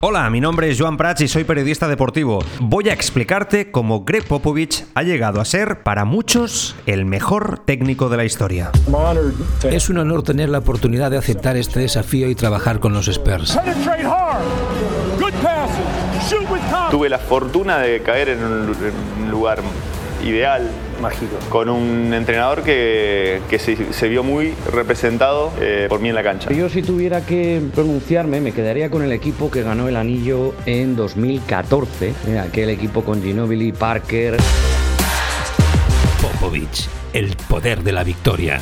Hola, mi nombre es Joan Prats y soy periodista deportivo. Voy a explicarte cómo Greg Popovich ha llegado a ser, para muchos, el mejor técnico de la historia. Es un honor tener la oportunidad de aceptar este desafío y trabajar con los Spurs. Tuve la fortuna de caer en un lugar ideal, mágico. Con un entrenador que, que se, se, vio muy representado eh, por mí en la cancha. Yo si tuviera que pronunciarme me quedaría con el equipo que ganó el anillo en 2014, eh, aquel equipo con Ginobili, Parker. Popovich, el poder de la victoria.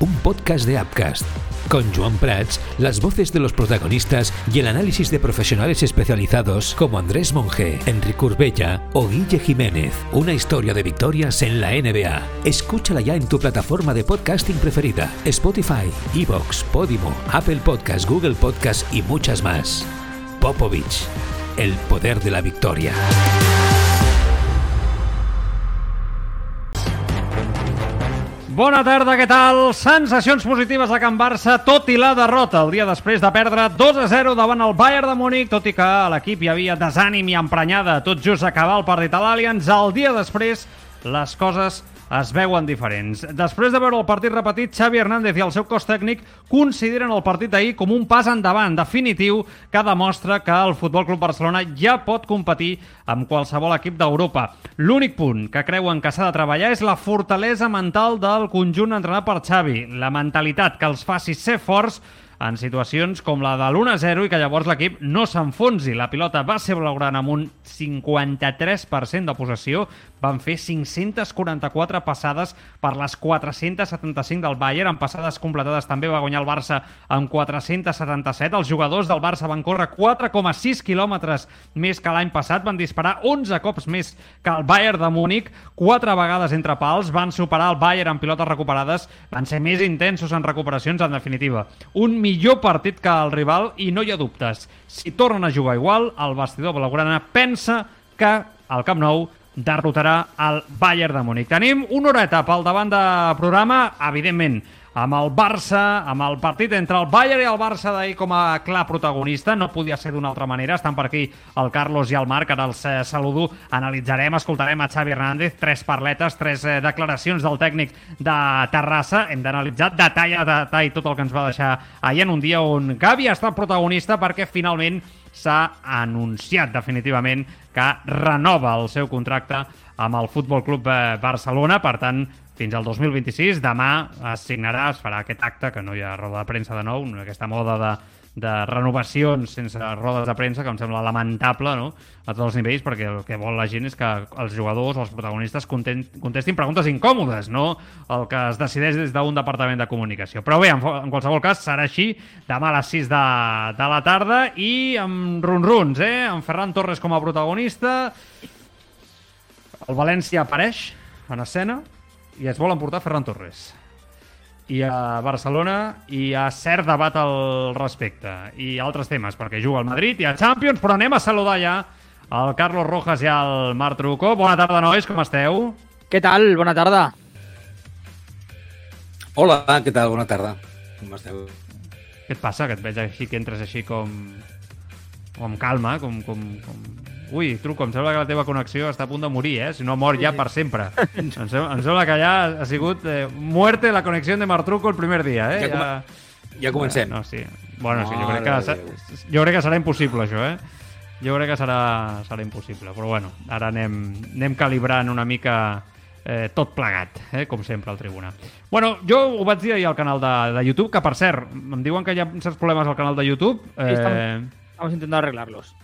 Un podcast de Upcast con Joan Prats, las voces de los protagonistas y el análisis de profesionales especializados como Andrés Monge, Enrique Urbella o Guille Jiménez. Una historia de victorias en la NBA. Escúchala ya en tu plataforma de podcasting preferida: Spotify, Evox, Podimo, Apple Podcast, Google Podcast y muchas más. Popovich, el poder de la victoria. Bona tarda, què tal? Sensacions positives a Can Barça, tot i la derrota el dia després de perdre 2 a 0 davant el Bayern de Múnich, tot i que a l'equip hi havia desànim i emprenyada tot just acabar el partit a l'Allianz, el dia després les coses es veuen diferents. Després de veure el partit repetit, Xavi Hernández i el seu cos tècnic consideren el partit d'ahir com un pas endavant definitiu que demostra que el Futbol Club Barcelona ja pot competir amb qualsevol equip d'Europa. L'únic punt que creuen que s'ha de treballar és la fortalesa mental del conjunt entrenat per Xavi, la mentalitat que els faci ser forts en situacions com la de l'1-0 i que llavors l'equip no s'enfonsi. La pilota va ser blaugrana amb un 53% de possessió, van fer 544 passades per les 475 del Bayern, amb passades completades també va guanyar el Barça amb 477. Els jugadors del Barça van córrer 4,6 quilòmetres més que l'any passat, van disparar 11 cops més que el Bayern de Múnich, 4 vegades entre pals, van superar el Bayern en pilotes recuperades, van ser més intensos en recuperacions, en definitiva. Un millor partit que el rival i no hi ha dubtes. Si tornen a jugar igual, el vestidor blaugrana pensa que al Camp Nou derrotarà el Bayern de Múnich. Tenim una horeta pel davant de programa, evidentment, amb el Barça, amb el partit entre el Bayern i el Barça d'ahir com a clar protagonista, no podia ser d'una altra manera, estan per aquí el Carlos i el Marc, ara els eh, saludo, analitzarem, escoltarem a Xavi Hernández, tres parletes, tres eh, declaracions del tècnic de Terrassa, hem d'analitzar detall a detall tot el que ens va deixar ahir en un dia on Gavi ha estat protagonista perquè finalment s'ha anunciat definitivament que renova el seu contracte amb el Futbol Club Barcelona, per tant, fins al 2026. Demà es signarà, es farà aquest acte, que no hi ha roda de premsa de nou, aquesta moda de, de renovacions sense rodes de premsa, que em sembla lamentable no? a tots els nivells, perquè el que vol la gent és que els jugadors, els protagonistes, contestin preguntes incòmodes, no el que es decideix des d'un departament de comunicació. Però bé, en, en qualsevol cas, serà així, demà a les 6 de, de la tarda, i amb run-runs, eh? amb Ferran Torres com a protagonista, el València apareix en escena, i es volen portar Ferran Torres. I a Barcelona hi ha cert debat al respecte. I altres temes, perquè juga al Madrid i a Champions, però anem a saludar ja el Carlos Rojas i el Marc Truco. Bona tarda, nois, com esteu? Què tal? Bona tarda. Hola, què tal? Bona tarda. Com esteu? Què et passa? Que et veig així, que entres així com... com amb calma, com, com, com Ui, truco, em sembla que la teva connexió està a punt de morir, eh? Si no mor ja per sempre. em, sembla, em sembla que ja ha sigut eh, muerte la connexió de Martruco el primer dia, eh? Ja, ja... ja comencem. No, sí. Bueno, sí, jo crec, que, jo crec que serà impossible, això, eh? Jo crec que serà, serà impossible. Però bueno, ara anem, anem calibrant una mica eh, tot plegat, eh, com sempre, al tribuna. Bueno, jo ho vaig dir ahir al canal de, de YouTube, que per cert, em diuen que hi ha certs problemes al canal de YouTube. Eh, estamos intentando arreglarlos.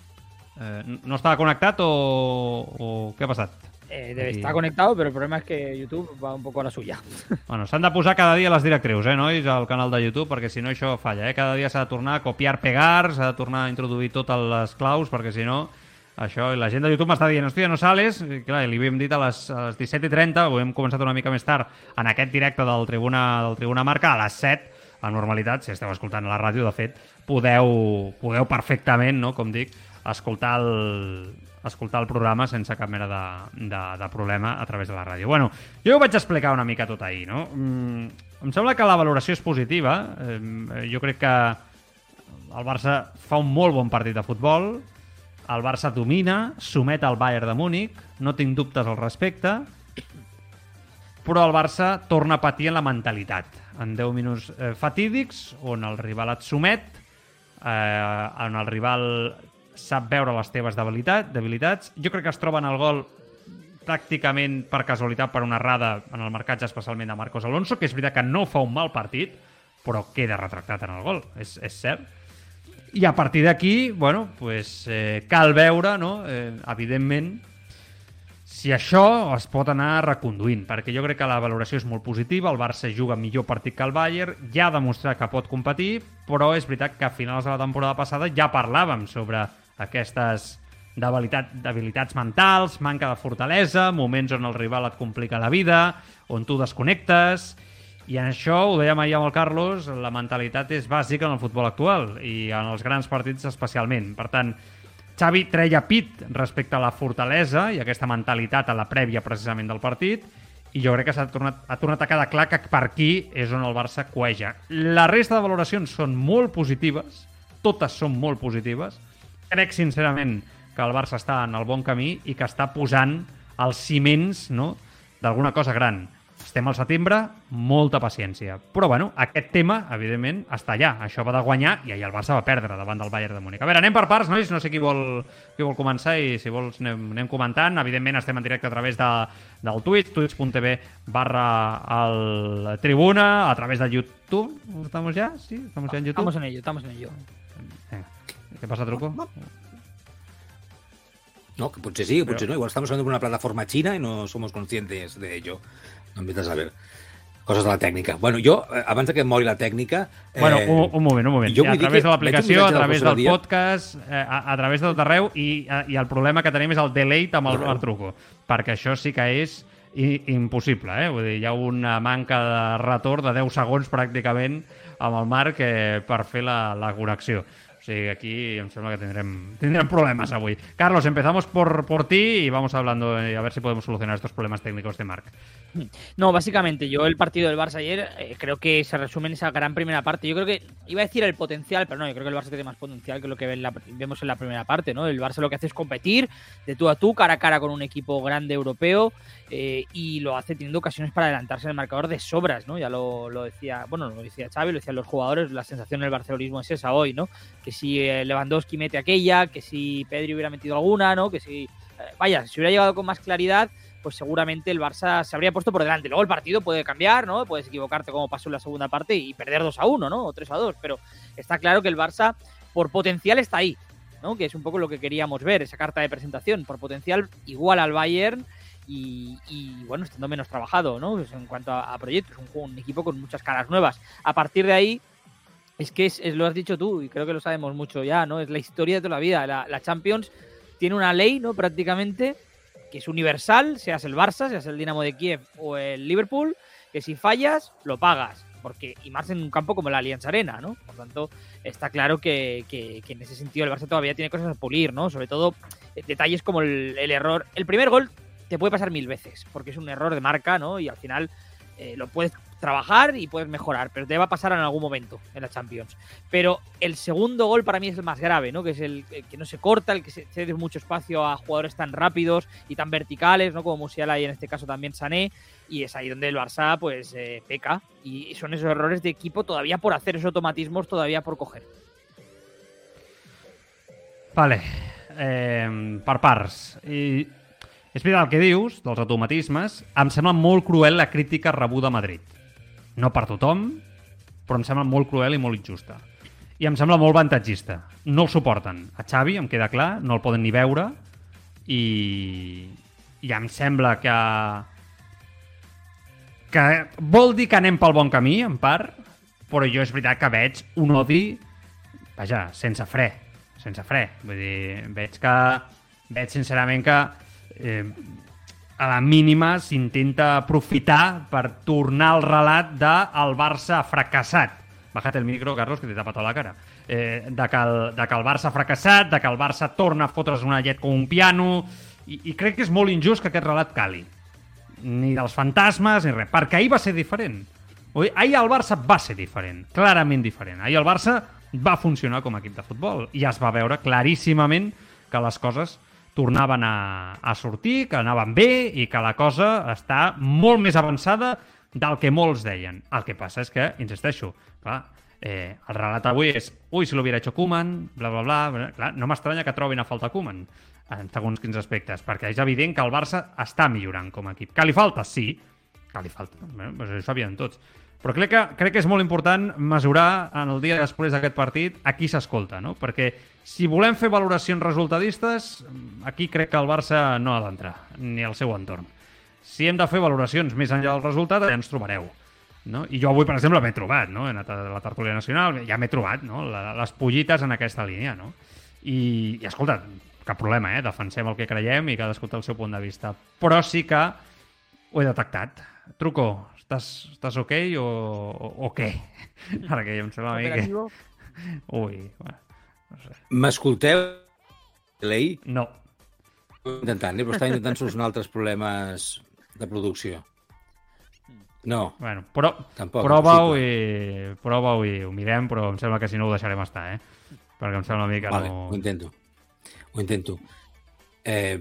Eh, ¿No estaba conectado o, o qué ha passat? Eh, debe estar conectado, pero el problema es que YouTube va un poco a la suya. Bueno, s'han de posar cada dia les directrius, eh, nois, al canal de YouTube, perquè si no això falla, eh? Cada dia s'ha de tornar a copiar, pegar, s'ha de tornar a introduir totes les claus, perquè si no, això, i la gent de YouTube m'està dient, hòstia, no sales, i clar, li havíem dit a les, a les 17.30, ho hem començat una mica més tard, en aquest directe del Tribuna, del Tribuna Marca, a les 7, a normalitat, si esteu escoltant a la ràdio, de fet, podeu, podeu perfectament, no?, com dic, escoltar el, escoltar el programa sense cap mena de, de, de problema a través de la ràdio. Bueno, jo ho vaig explicar una mica tot ahir, no? Mm, em sembla que la valoració és positiva. Eh, jo crec que el Barça fa un molt bon partit de futbol, el Barça domina, somet al Bayern de Múnich, no tinc dubtes al respecte, però el Barça torna a patir en la mentalitat. En 10 minuts eh, fatídics, on el rival et somet, eh, on el rival sap veure les teves debilitat, debilitats. Jo crec que es troben el gol pràcticament per casualitat per una errada en el marcatge especialment de Marcos Alonso, que és veritat que no fa un mal partit, però queda retractat en el gol, és, és cert. I a partir d'aquí, bueno, pues, eh, cal veure, no? eh, evidentment, si això es pot anar reconduint, perquè jo crec que la valoració és molt positiva, el Barça juga millor partit que el Bayern, ja ha demostrat que pot competir, però és veritat que a finals de la temporada passada ja parlàvem sobre aquestes debilitat, debilitats mentals, manca de fortalesa, moments on el rival et complica la vida, on tu desconnectes, i en això, ho dèiem ahir amb el Carlos, la mentalitat és bàsica en el futbol actual i en els grans partits especialment. Per tant, Xavi treia pit respecte a la fortalesa i aquesta mentalitat a la prèvia precisament del partit i jo crec que s'ha tornat, ha tornat a quedar clar que per aquí és on el Barça coeja. La resta de valoracions són molt positives, totes són molt positives. Crec sincerament que el Barça està en el bon camí i que està posant els ciments no, d'alguna cosa gran. Estem al setembre, molta paciència. Però, bueno, aquest tema, evidentment, està allà. Això va de guanyar i ahir el Barça va perdre davant del Bayern de Múnich. A veure, anem per parts, nois? No sé qui vol, qui vol començar i si vols anem, anem comentant. Evidentment, estem en directe a través de, del Twitch, twitch.tv barra el Tribuna, a través de YouTube. ¿Estamos ya? Sí, estamos ya en YouTube. Estamos en ello, estamos en ello. Venga. ¿Qué pasa, Truco? No, que potser sí, potser no. Igual estamos hablando de una plataforma china y no somos conscientes de ello. No empiezas a ver. Coses de la tècnica. Bueno, jo, eh, abans de que em mori la tècnica... Eh, Bueno, un, un moment, un moment. jo a través de l'aplicació, a través del Díaz. podcast, eh, a, a través de tot arreu, i, eh, i el problema que tenim és el delay amb el, el truco, perquè això sí que és i, impossible, eh? Vull dir, hi ha una manca de retorn de 10 segons pràcticament amb el Marc eh, per fer la, la connexió. Sigui, aquí em sembla que avui. Carlos, empezamos por, por ti y vamos hablando eh, a ver si podemos solucionar estos problemas técnicos de Marc. No, básicamente, yo el partido del Barça ayer eh, creo que se resume en esa gran primera parte. Yo creo que iba a decir el potencial, pero no, yo creo que el Barça tiene más potencial que lo que vemos en la primera parte, ¿no? El Barça lo que hace es competir de tú a tú, cara a cara con un equipo grande europeo eh, y lo hace teniendo ocasiones para adelantarse en el marcador de sobras, ¿no? Ya lo, lo decía, bueno, lo decía Xavi, lo decían los jugadores, la sensación del barcelonismo es esa hoy, ¿no? Que si eh, Lewandowski mete aquella, que si Pedri hubiera metido alguna, ¿no? Que si, eh, vaya, si hubiera llegado con más claridad, pues seguramente el Barça se habría puesto por delante. Luego el partido puede cambiar, ¿no? Puedes equivocarte como pasó en la segunda parte y perder 2 a 1, ¿no? O 3 a 2, pero está claro que el Barça por potencial está ahí, ¿no? Que es un poco lo que queríamos ver, esa carta de presentación, por potencial igual al Bayern y, y, bueno, estando menos trabajado, ¿no? Pues en cuanto a, a proyectos, un, un equipo con muchas caras nuevas. A partir de ahí, es que es, es- lo has dicho tú y creo que lo sabemos mucho ya, ¿no? Es la historia de toda la vida. La, la Champions tiene una ley, ¿no? Prácticamente que es universal, seas el Barça, seas el Dinamo de Kiev o el Liverpool, que si fallas, lo pagas. Porque, y más en un campo como la Allianz Arena, ¿no? Por tanto, está claro que, que- que en ese sentido el Barça todavía tiene cosas a pulir, ¿no? Sobre todo eh, detalles como el, el error. El primer gol te puede pasar mil veces, porque es un error de marca, ¿no? Y al final eh, lo puedes trabajar y puedes mejorar, pero te va a pasar en algún momento en la Champions. Pero el segundo gol para mí es el más grave, ¿no? Que es el, que no se corta, el que cede mucho espacio a jugadores tan rápidos y tan verticales, ¿no? Como Musiala y en este caso también Sané. Y es ahí donde el Barça, pues, eh, peca. Y son esos errores de equipo todavía por hacer, esos automatismos todavía por coger. Vale, eh, per parts. És veritat el que dius, dels automatismes. Em sembla molt cruel la crítica rebuda a Madrid. No per tothom, però em sembla molt cruel i molt injusta. I em sembla molt avantatgista. No el suporten. A Xavi, em queda clar, no el poden ni veure i, i em sembla que que vol dir que anem pel bon camí, en part, però jo és veritat que veig un odi, vaja, sense fre, sense fre. Vull dir, veig que veig sincerament que eh, a la mínima s'intenta aprofitar per tornar al relat de el Barça fracassat. Bájate el micro, Carlos, que te tapa tota la cara. Eh, de, que el, de que el Barça ha fracassat, de que el Barça torna a fotre's una llet com un piano, i, i crec que és molt injust que aquest relat cali. Ni dels fantasmes, ni res. Perquè ahir va ser diferent. Oi? Ahir el Barça va ser diferent, clarament diferent. Ahir el Barça va funcionar com a equip de futbol i es va veure claríssimament que les coses tornaven a, a sortir, que anaven bé i que la cosa està molt més avançada del que molts deien. El que passa és que, insisteixo, clar, eh, el relat avui és ui, si l'hubiera hecho Koeman, bla, bla, bla, bla. Clar, no m'estranya que trobin a falta Koeman en segons quins aspectes, perquè és evident que el Barça està millorant com a equip. Que li falta? Sí, que li falta. Eh? Pues això sabien tots. Però crec que, crec que és molt important mesurar en el dia després d'aquest partit a qui s'escolta, no? Perquè si volem fer valoracions resultadistes, aquí crec que el Barça no ha d'entrar, ni el seu entorn. Si hem de fer valoracions més enllà del resultat, ja ens trobareu. No? I jo avui, per exemple, m'he trobat, no? He anat a la tertúlia nacional, ja m'he trobat, no? La, les pollites en aquesta línia, no? I, i escolta, cap problema, eh? Defensem el que creiem i cadascú té el seu punt de vista. Però sí que ho he detectat. Truco, estàs, estàs ok o, o, o què? Ara que ja em sembla a mi que... Ui, bueno. M'escolteu, Lei? No. Intentant, eh? però està intentant solucionar altres problemes de producció. No, Bueno, però, Tampoc, prova-ho i, prova i ho mirem, però em sembla que si no ho deixarem estar, eh? Perquè em sembla a mi que vale, no... ho intento. Ho intento. Eh,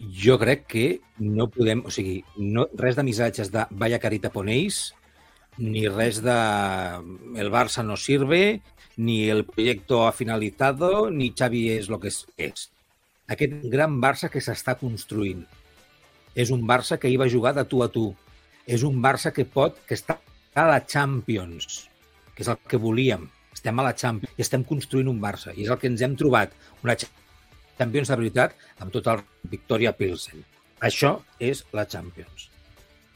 jo crec que no podem... O sigui, no, res de missatges de vaya carita ponéis, ni res de el Barça no sirve, ni el proyecto ha finalizado, ni Xavi és lo que és. Aquest gran Barça que s'està construint. És un Barça que hi va jugar de tu a tu. És un Barça que pot, que està a la Champions, que és el que volíem. Estem a la Champions i estem construint un Barça. I és el que ens hem trobat. Una Champions de veritat amb tot el Victoria Pilsen. Això és la Champions.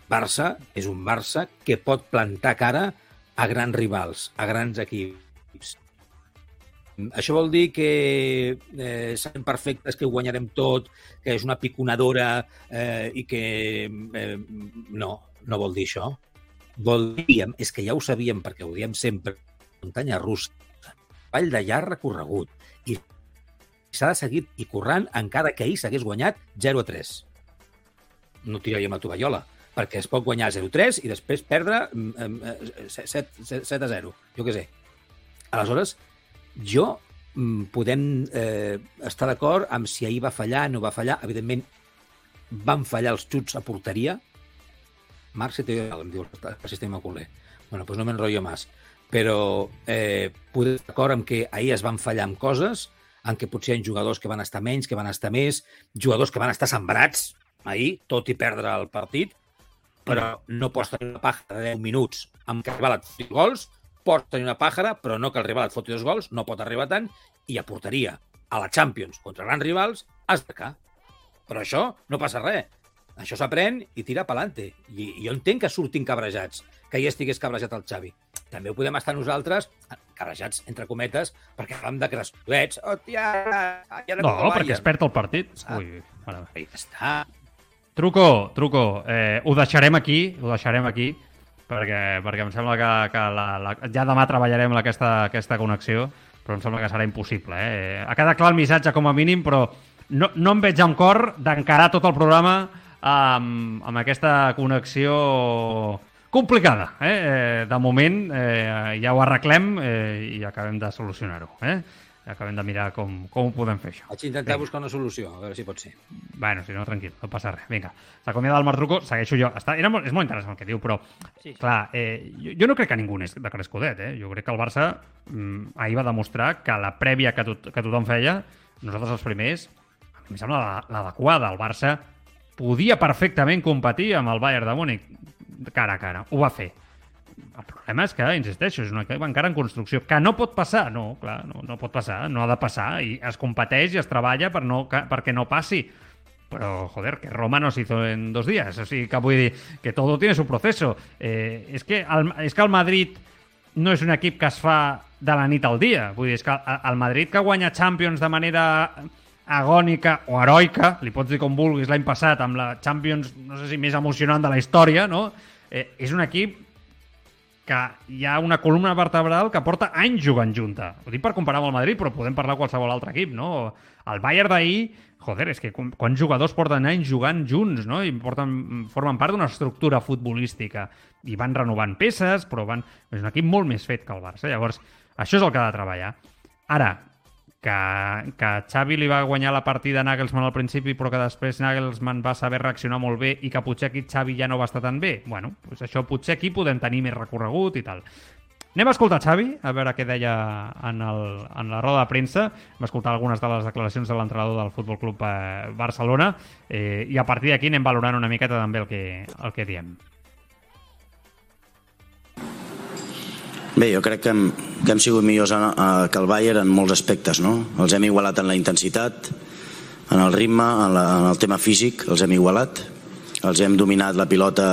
Barça és un Barça que pot plantar cara a grans rivals, a grans equips. Això vol dir que eh, serem perfectes, que ho guanyarem tot, que és una piconadora eh, i que... Eh, no, no vol dir això. Vol dir, és que ja ho sabíem perquè ho diem sempre, muntanya russa, vall de llarg recorregut, i s'ha de seguir i currant encara que ahir s'hagués guanyat 0 a 3. No tiraríem a tovallola, perquè es pot guanyar 0-3 i després perdre mm, eh, 7, 7 a 0, jo què sé. Aleshores, jo mm, podem eh, estar d'acord amb si ahir va fallar, no va fallar. Evidentment, van fallar els xuts a porteria. Marc, se te em diu el sistema culer. Bueno, pues no m'enrotllo més. Però eh, podem estar d'acord amb que ahir es van fallar amb coses, en què potser hi ha jugadors que van estar menys, que van estar més, jugadors que van estar sembrats ahir, tot i perdre el partit, però no pots tenir una pàjara de 10 minuts amb que et foti gols, pots tenir una pàjara, però no que el rival et foti dos gols, no pot arribar tant, i a porteria, a la Champions, contra grans rivals, has de cá. Però això no passa res. Això s'aprèn i tira pelante. I, I jo entenc que surtin cabrejats, que hi estigués cabrejat el Xavi. També ho podem estar nosaltres, cabrejats, entre cometes, perquè vam de crescudets. Hòstia, ja No, perquè es perd el partit. Ui, mare ja està. Truco, truco. Eh, ho deixarem aquí, ho deixarem aquí, perquè, perquè em sembla que, que la, la, ja demà treballarem aquesta, aquesta connexió, però em sembla que serà impossible. Eh? Ha quedat clar el missatge com a mínim, però no, no em veig amb cor d'encarar tot el programa amb, amb aquesta connexió complicada. Eh? Eh, de moment eh, ja ho arreglem eh, i acabem de solucionar-ho. Eh? Acabem de mirar com, com ho podem fer, això. Vaig intentar buscar una solució, a veure si pot ser. Bueno, si no, tranquil, no passa res. Vinga, s'acomiada el Martruco, segueixo jo. Està, era molt, és molt interessant el que diu, però, Sí, sí. clar, eh, jo, jo no crec que ningú n'és de Crescudet, eh? Jo crec que el Barça mm, ahir va demostrar que la prèvia que, tot, que tothom feia, nosaltres els primers, a mi em sembla la- l'adequada. El Barça podia perfectament competir amb el Bayern de Múnich cara a cara. Ho va fer. El problema és que, insisteixo, és una encara en construcció, que no pot passar, no, clar, no, no pot passar, no ha de passar, i es competeix i es treballa per no, que, perquè no passi. Pero, joder, que Roma no se hizo en dos días. Así que dir que todo tiene su proceso. Eh, és, que és que el Madrid no és un equip que es fa de la nit al dia. Vull dir, és que el Madrid que guanya Champions de manera agònica o heroica, li pots dir com vulguis l'any passat, amb la Champions, no sé si més emocionant de la història, no? Eh, és un equip que hi ha una columna vertebral que porta anys jugant junta. Ho dic per comparar amb el Madrid, però podem parlar qualsevol altre equip, no? El Bayern d'ahir, joder, és que quan- jugadors porten anys jugant junts, no? I porten, formen part d'una estructura futbolística. I van renovant peces, però van... És un equip molt més fet que el Barça. Llavors, Això és el que ha de treballar. Ara, que, que Xavi li va guanyar la partida a Nagelsmann al principi però que després Nagelsmann va saber reaccionar molt bé i que potser aquí Xavi ja no va estar tan bé bueno, doncs això potser aquí podem tenir més recorregut i tal Anem a escoltar Xavi, a veure què deia en, el, en la roda de premsa. Vam escoltar algunes de les declaracions de l'entrenador del Futbol Club eh, Barcelona eh, i a partir d'aquí anem valorant una miqueta també el que, el que diem. Bé, jo crec que hem, que hem sigut millors a, a, que el Bayern en molts aspectes, no? Els hem igualat en la intensitat, en el ritme, en, la, en el tema físic, els hem igualat. Els hem dominat la pilota,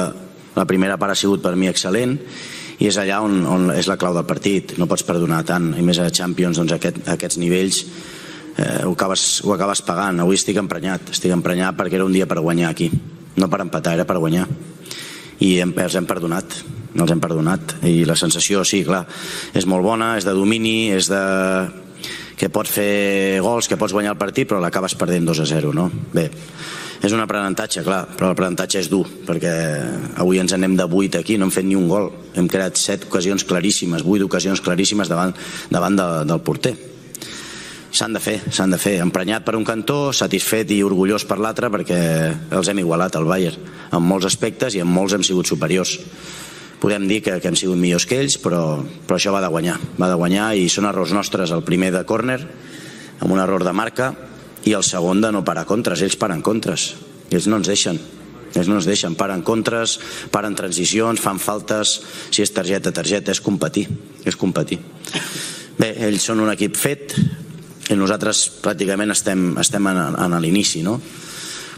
la primera part ha sigut per mi excel·lent, i és allà on, on és la clau del partit. No pots perdonar tant, i més a Champions, doncs aquest, aquests nivells eh, ho, acabes, ho acabes pagant. Avui estic emprenyat, estic emprenyat perquè era un dia per guanyar aquí, no per empatar, era per guanyar. I hem, els hem perdonat, els hem perdonat i la sensació, sí, clar, és molt bona, és de domini, és de que pots fer gols, que pots guanyar el partit, però l'acabes perdent 2 a 0, no? Bé, és un aprenentatge, clar, però l'aprenentatge és dur, perquè avui ens anem de 8 aquí, no hem fet ni un gol. Hem creat 7 ocasions claríssimes, 8 ocasions claríssimes davant, davant de, del porter. S'han de fer, s'han de fer. Emprenyat per un cantó, satisfet i orgullós per l'altre, perquè els hem igualat al Bayern, en molts aspectes i en molts hem sigut superiors podem dir que, que hem sigut millors que ells, però, però això va de guanyar. Va de guanyar i són errors nostres. El primer de córner, amb un error de marca, i el segon de no parar contres. Ells paren contres. Ells no ens deixen. Ells no ens deixen. Paren contres, paren transicions, fan faltes. Si és targeta, targeta, és competir. És competir. Bé, ells són un equip fet i nosaltres pràcticament estem, estem en, en l'inici, no?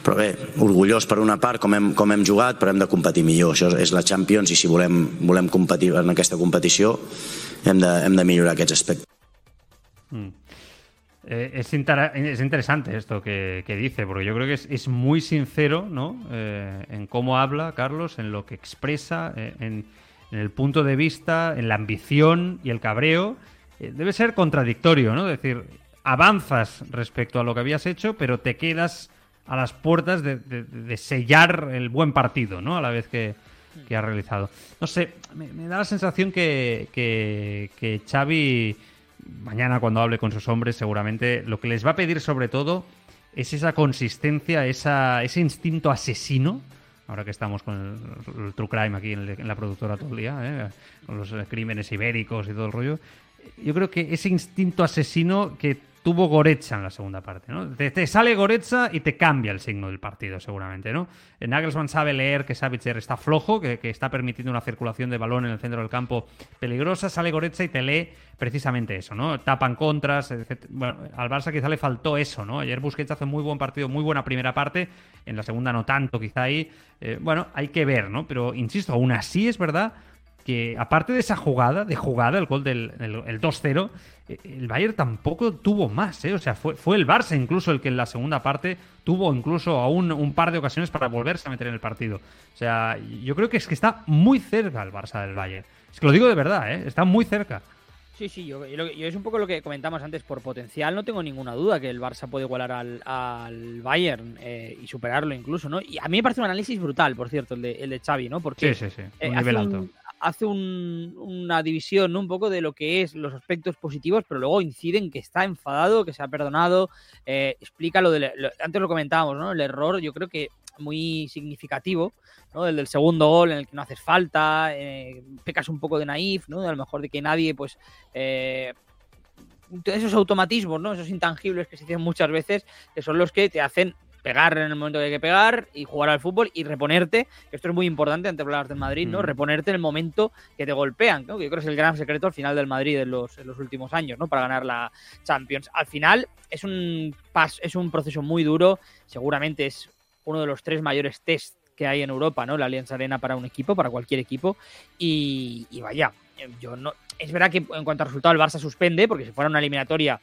Però bé, orgullós per una part com hem, com hem jugat, però hem de competir millor això és la Champions i si volem, volem competir en aquesta competició hem de, hem de millorar aquests aspectos mm. eh, es, es, interesante esto que, que, dice, porque yo creo que es, es muy sincero ¿no? Eh, en cómo habla Carlos, en lo que expresa, eh, en, en, el punto de vista, en la ambición y el cabreo. Eh, debe ser contradictorio, ¿no? Es decir, avanzas respecto a lo que habías hecho, pero te quedas a las puertas de, sellar el buen partido, ¿no? A la vez que, ha realizado. No sé, me, da la sensación que, que, mañana cuando hable con sus hombres, seguramente lo que les va a pedir sobre todo es esa consistencia, esa, ese instinto asesino. Ahora que estamos con el, True Crime aquí en, la productora todo el día, ¿eh? con los crímenes ibéricos y todo el rollo. Yo creo que ese instinto asesino que tuvo Goretzka en la segunda parte, ¿no? Te, sale Goretzka y te cambia el signo del partido, seguramente, ¿no? Nagelsmann sabe leer que Savitzer está flojo, que, que, está permitiendo una circulación de balón en el centro del campo peligrosa, sale Goretzka y te lee precisamente eso, ¿no? Tapan contras, etc. Bueno, al Barça quizá le faltó eso, ¿no? Ayer Busquets hace muy buen partido, muy buena primera parte, en la segunda no tanto, quizá ahí, eh, bueno, hay que ver, ¿no? Pero, insisto, aún así es verdad que aparte de esa jugada, de jugada, el gol del el, el 2-0, el Bayern tampoco tuvo más, ¿eh? O sea, fue, fue, el Barça incluso el que en la segunda parte tuvo incluso aún un par de ocasiones para volverse a meter en el partido. O sea, yo creo que es que está muy cerca el Barça del Bayern. Es que lo digo de verdad, ¿eh? Está muy cerca. Sí, sí, yo, yo, yo, es un poco lo que comentamos antes. Por potencial, no tengo ninguna duda que el Barça puede igualar al, al Bayern eh, y superarlo incluso, ¿no? Y a mí me parece un análisis brutal, por cierto, el de, el de Xavi, ¿no? Porque sí, sí, sí. Un eh, nivel hace alto. Un, hace un, una división un poco de lo que es los aspectos positivos, pero luego incide en que está enfadado, que se ha perdonado, eh, explica lo de, antes lo comentábamos, ¿no? El error, yo creo que muy significativo, ¿no? El del segundo gol en el que no haces falta, eh, pecas un poco de naif, ¿no? A lo mejor de que nadie, pues, eh, esos automatismos, ¿no? Esos intangibles que se dicen muchas veces, que son los que te hacen pegar en el momento que hay que pegar y jugar al fútbol y reponerte, que esto es muy importante antes de hablar del Madrid, ¿no? Mm. Reponerte en el momento que te golpean, ¿no? Que yo creo que es el gran secreto al final del Madrid en los, en los últimos años, ¿no? Para ganar la Champions. Al final es un, pas, es un proceso muy duro, seguramente es uno de los tres mayores test que hay en Europa, ¿no? La Alianza Arena para un equipo, para cualquier equipo. Y, y vaya, yo no. Es verdad que en cuanto a resultado el Barça suspende, porque si fuera una eliminatoria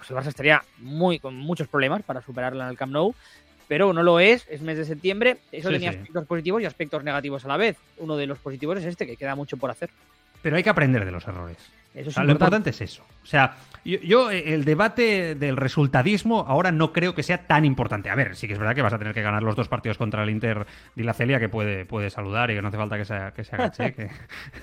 pues el Barça estaría muy, con muchos problemas para superarla en el Camp Nou, pero no lo es, es mes de septiembre, eso Sí, tenía sí. aspectos positivos y aspectos negativos a la vez. Uno de los positivos es este, que queda mucho por hacer. Pero hay que aprender de los errores. Eso es O sea, lo importante es eso. O sea, yo, yo, eh, el debate del resultadismo ahora no creo que sea tan importante. A ver, sí que es verdad que vas a tener que ganar los dos partidos contra el Inter de la Celia, que puede, puede saludar y que no hace falta que se, que se agache. que...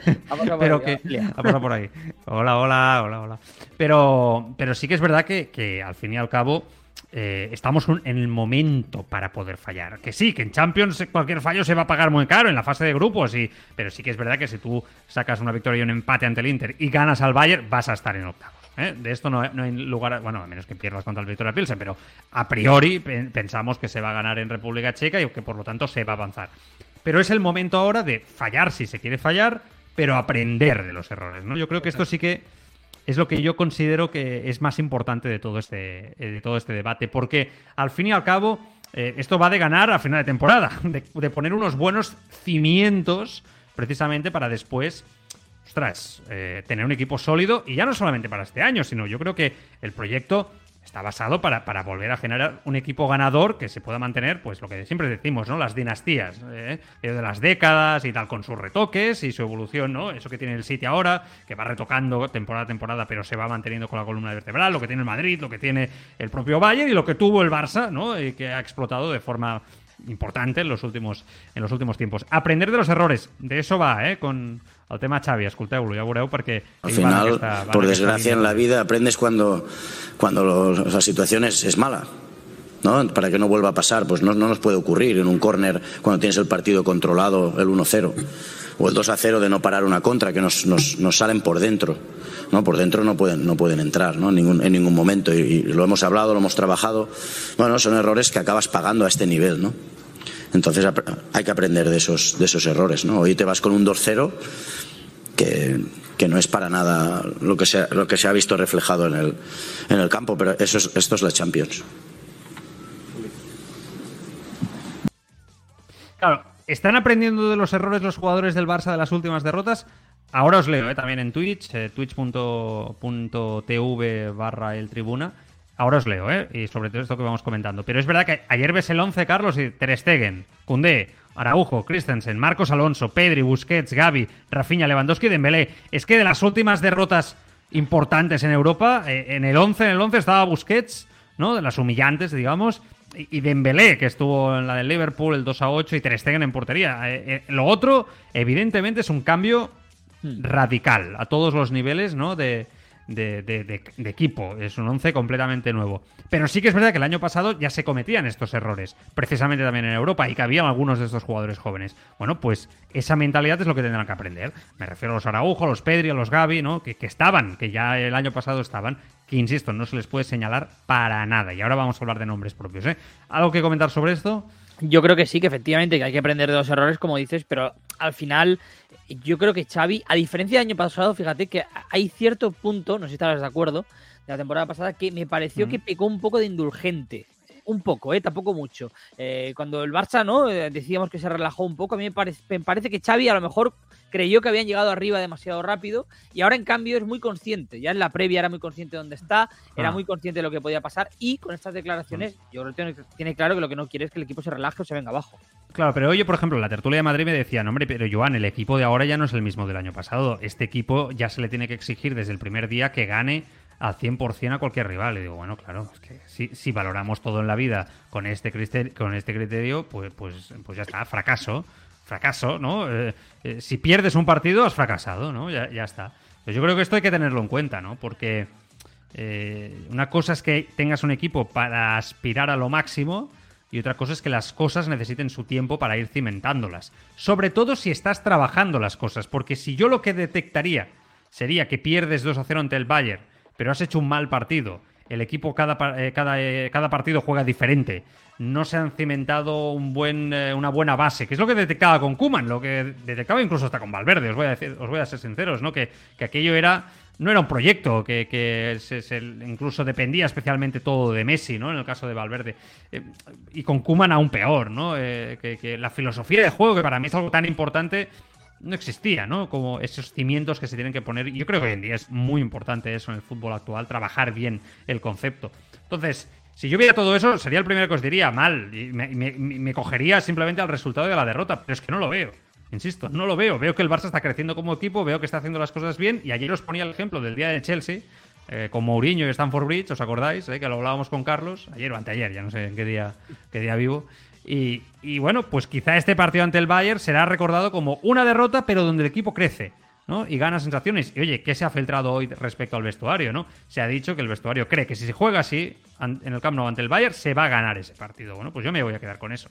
Pero que ha pasado por ahí. Hola, hola, hola, hola. Pero, pero sí que es verdad que, que al fin y al cabo eh, estamos en el momento para poder fallar. Que sí, que en Champions cualquier fallo se va a pagar muy caro en la fase de grupos, y, pero sí que es verdad que si tú sacas una victoria y un empate ante el Inter y ganas al Bayern, vas a estar en octavos. ¿eh? De esto no, no hay lugar, bueno, a menos que pierdas contra el Victoria Pilsen, pero a priori pe- pensamos que se va a ganar en República Checa y que por lo tanto se va a avanzar. Pero es el momento ahora de fallar si se quiere fallar, pero aprender de los errores. ¿no? Yo creo que esto sí que es lo que yo considero que es más importante de todo este, eh, de todo este debate, porque al fin y al cabo eh, esto va de ganar a final de temporada, de, poner unos buenos cimientos precisamente para después, ostras, eh, tener un equipo sólido y ya no solamente para este año, sino yo creo que el proyecto está basado para, para volver a generar un equipo ganador que se pueda mantener, pues lo que siempre decimos, ¿no? Las dinastías, ¿eh? Eh, de las décadas y tal, con sus retoques y su evolución, ¿no? Eso que tiene el City ahora, que va retocando temporada a temporada, pero se va manteniendo con la columna vertebral, lo que tiene el Madrid, lo que tiene el propio Bayern y lo que tuvo el Barça, ¿no? Y que ha explotado de forma importante en los últimos, en los últimos tiempos. Aprender de los errores, de eso va, ¿eh? Con el tema Xavi, escolteu-lo, ja veureu, perquè... Al final, aquesta- por desgracia, en la vida aprendes cuando, cuando lo- la situación es, es mala. ¿no? Para que no vuelva a pasar, pues no, no nos puede ocurrir en un córner cuando tienes el partido controlado, el 1-0, o el 2-0 de no parar una contra, que nos, nos, nos salen por dentro. ¿no? Por dentro no pueden, no pueden entrar ¿no? En, ningún, en ningún momento. Y, y lo hemos hablado, lo hemos trabajado. Bueno, son errores que acabas pagando a este nivel. ¿no? Entonces hay que aprender de esos, de esos errores. ¿no? Hoy te vas con un 2-0 que, que no es para nada lo que se, lo que se ha visto reflejado en el, en el campo, pero eso es, esto es la Champions. Claro, ¿están aprendiendo de los errores los jugadores del Barça de las últimas derrotas? Ahora os leo, ¿eh? también en Twitch, eh, twitch.tv barra el tribuna. Ahora os leo, ¿eh? Y sobre todo esto que vamos comentando. Pero es verdad que ayer ves el 11, Carlos, y Ter Stegen, Koundé, Araujo, Christensen, Marcos Alonso, Pedri, Busquets, Gavi, Rafinha, Lewandowski y Dembélé. Es que de las últimas derrotas importantes en Europa, eh, en el 11, en el 11 estaba Busquets, ¿no? De las humillantes, digamos, y y Dembélé, que estuvo en la del Liverpool, el 2 a 8, y Ter Stegen en portería. Eh, eh, lo otro, evidentemente, es un cambio radical a todos los niveles, ¿no? De, de, equipo. Es un 11 completamente nuevo. Pero sí que es verdad que el año pasado ya se cometían estos errores, precisamente también en Europa, y que había algunos de estos jugadores jóvenes. Bueno, pues esa mentalidad es lo que tendrán que aprender. Me refiero a los Araujo, a los Pedri, a los Gavi, ¿no? Que, que estaban, que ya el año pasado estaban, que insisto, no se les puede señalar para nada. Y ahora vamos a hablar de nombres propios, ¿eh? ¿Algo que comentar sobre esto? Yo creo que sí, que efectivamente que hay que aprender de los errores, como dices, pero al final yo creo que Xavi, a diferencia del año pasado, fíjate que hay cierto punto, no sé si estarás de acuerdo, de la temporada pasada que me pareció Mm. que pecó un poco de indulgente. Un poco, ¿eh? Tampoco mucho. Eh, cuando el Barça, ¿no? Eh, decíamos que se relajó un poco, a mí me parece, me parece que Xavi a lo mejor creyó que habían llegado arriba demasiado rápido y ahora en cambio es muy consciente. Ya en la previa era muy consciente de dónde está, era Ah. muy consciente de lo que podía pasar y con estas declaraciones yo creo que tiene, tiene claro que lo que no quiere es que el equipo se relaje o se venga abajo. Claro, pero oye, por ejemplo, la tertulia de Madrid me decían, hombre, pero Joan, el equipo de ahora ya no es el mismo del año pasado. Este equipo ya se le tiene que exigir desde el primer día que gane al 100% a cualquier rival. Y digo, bueno, claro, es que si, si valoramos todo en la vida con este criterio, con este criterio pues, pues, pues ya está, fracaso. Fracaso, ¿no? Eh, eh, si pierdes un partido, has fracasado, ¿no? Ya, ya está. Pues yo creo que esto hay que tenerlo en cuenta, ¿no? Porque eh, una cosa es que tengas un equipo para aspirar a lo máximo y otra cosa es que las cosas necesiten su tiempo para ir cimentándolas. Sobre todo si estás trabajando las cosas, porque si yo lo que detectaría sería que pierdes 2 a 0 ante el Bayern, pero has hecho un mal partido, el equipo cada, eh, cada, eh, cada partido juega diferente, no se han cimentado un buen, eh, una buena base, que es lo que detectaba con Kuman, lo que detectaba incluso hasta con Valverde, os voy a, decir, os voy a ser sinceros, ¿no? que, que aquello era no era un proyecto que, que se- se- incluso dependía especialmente todo de Messi, ¿no? En el caso de Valverde. Y con Kuman aún peor, ¿no? Que la filosofía de juego, que para mí es algo tan importante, no existía, ¿no? Como esos cimientos que se tienen que poner. Yo creo que hoy en día es muy importante eso en el fútbol actual, trabajar bien el concepto. Entonces, si yo viera todo eso, sería el primero que os diría mal. Y me, me- me cogería simplemente al resultado de la derrota, pero es que no lo veo. Insisto, no lo veo. Veo que el Barça está creciendo como equipo, veo que está haciendo las cosas bien. Y ayer os ponía el ejemplo del día de Chelsea, eh, con Mourinho y Stanford Bridge, ¿os acordáis? Eh, que lo hablábamos con Carlos, ayer o anteayer, ya no sé en qué día, qué día vivo. Y, y bueno, pues quizá este partido ante el Bayern será recordado como una derrota, pero donde el equipo crece. ¿no? Y gana sensaciones. Y oye, ¿qué se ha filtrado hoy respecto al vestuario? ¿no? Se ha dicho que el vestuario cree que si se juega así en el Camp Nou ante el Bayern, se va a ganar ese partido. Bueno, pues yo me voy a quedar con eso.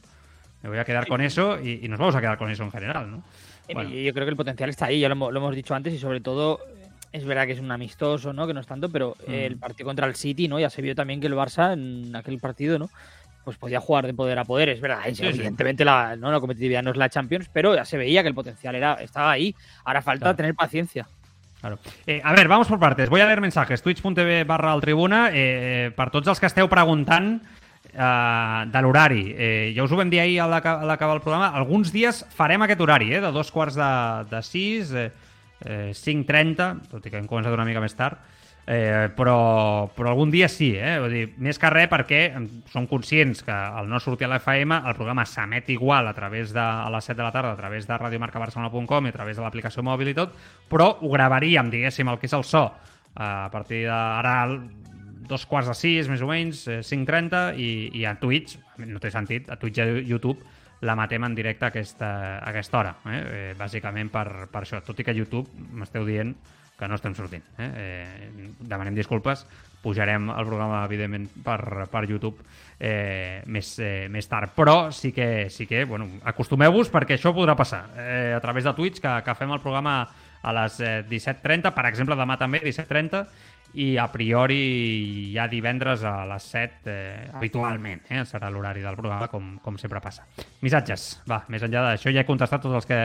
Me voy a quedar con eso y, y nos vamos a quedar con eso en general, ¿no? Bueno. Yo creo que el potencial está ahí, ya lo, hemos, lo hemos dicho antes y sobre todo es verdad que es un amistoso, ¿no? Que no es tanto, pero Mm. el partido contra el City, ¿no? Ya se vio también que el Barça en aquel partido, ¿no? Pues podía jugar de poder a poder, es verdad. Sí, sí. evidentemente La, ¿no? la competitividad no es la Champions, pero ya se veía que el potencial era, estaba ahí. Ahora falta Claro. tener paciencia. Claro. Eh, a ver, vamos por partes. Voy a leer mensajes. Twitch.tv barra al tribuna. Eh, per tots els que esteu preguntant eh, de l'horari. Eh, ja us ho vam dir ahir a l'acabar el programa. Alguns dies farem aquest horari, eh, de dos quarts de, de sis, eh, eh, 5.30, tot i que hem començat una mica més tard. Eh, però, però algun dia sí, eh? Vull dir, més que res perquè som conscients que al no sortir a la FM el programa s'emet igual a través de a les 7 de la tarda, a través de radiomarcabarcelona.com i a través de l'aplicació mòbil i tot, però ho gravaríem, diguéssim, el que és el so eh, a partir d'ara dos quarts de sis, més o menys, eh, 5.30 i, i a Twitch, no té sentit, a Twitch i a YouTube la matem en directe a aquesta, a aquesta hora, eh? Eh, bàsicament per, per això, tot i que YouTube m'esteu dient que no estem sortint. Eh? Eh, demanem disculpes, pujarem el programa, evidentment, per, per YouTube eh, més, eh, més tard. Però sí que, sí que bueno, acostumeu-vos perquè això podrà passar. Eh, a través de Twitch, que, que fem el programa a les eh, 17.30, per exemple, demà també, 17.30, i a priori ja divendres a les 7 eh, habitualment eh? serà l'horari del programa com, com sempre passa missatges, va, més enllà d'això ja he contestat tots els que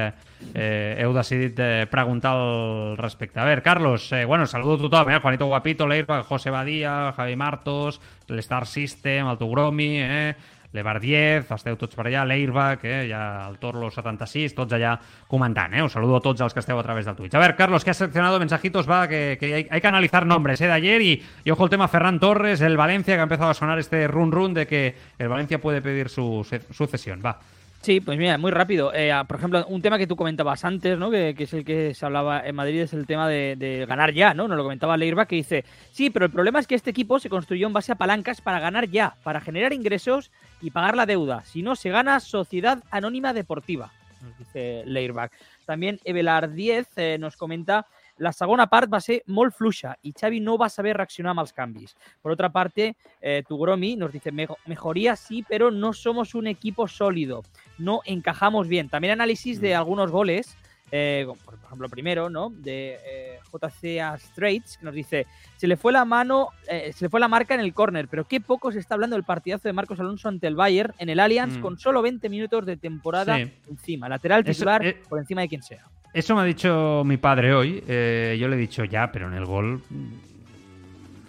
eh, heu decidit eh, preguntar al respecte a veure, Carlos, eh, bueno, saludo a tothom eh? Juanito Guapito, Leirba, José Badía Javi Martos, l'Star System el Tugromi, eh? l'Ebardiez, esteu tots per allà, l'Airbag, eh? ja el Torlo 76, tots allà comentant, eh? Us saludo a tots els que esteu a través del Twitch. A ver, Carlos, que has seleccionado mensajitos, va, que, hay, que analizar nombres, ¿eh? De ayer y, ojo el tema Ferran Torres, el Valencia, que ha empezado a sonar este run run de que el Valencia puede pedir su sucesión, va. Sí, pues mira, muy rápido. Eh, por ejemplo, un tema que tú comentabas antes, ¿no? Que, es el que se hablaba en Madrid, es el tema de, ganar ya, ¿no? Nos lo comentaba Leirba, que dice, sí, pero el problema es que este equipo se construyó en base a palancas para ganar ya, para generar ingresos y pagar la deuda. Si no, se gana Sociedad Anónima Deportiva, nos dice Leirbach. También Evelar 10 eh, nos comenta la segona part va ser molt fluixa i Xavi no va saber reaccionar amb els canvis. Por otra parte, eh, Tugromi nos dice, "Mejo- mejoría sí, pero no somos un equipo sólido, no encajamos bien. También análisis de algunos goles, eh, por ejemplo primero, ¿no? De eh, JCA Straits, que nos dice, se le fue la mano, eh, se le fue la marca en el córner, pero qué poco se está hablando del partidazo de Marcos Alonso ante el Bayern en el Allianz Mm. con solo 20 minutos de temporada Sí. encima. Lateral titular eh, por encima de quien sea. Eso me ha dicho mi padre hoy. yo le he dicho ya, pero en el gol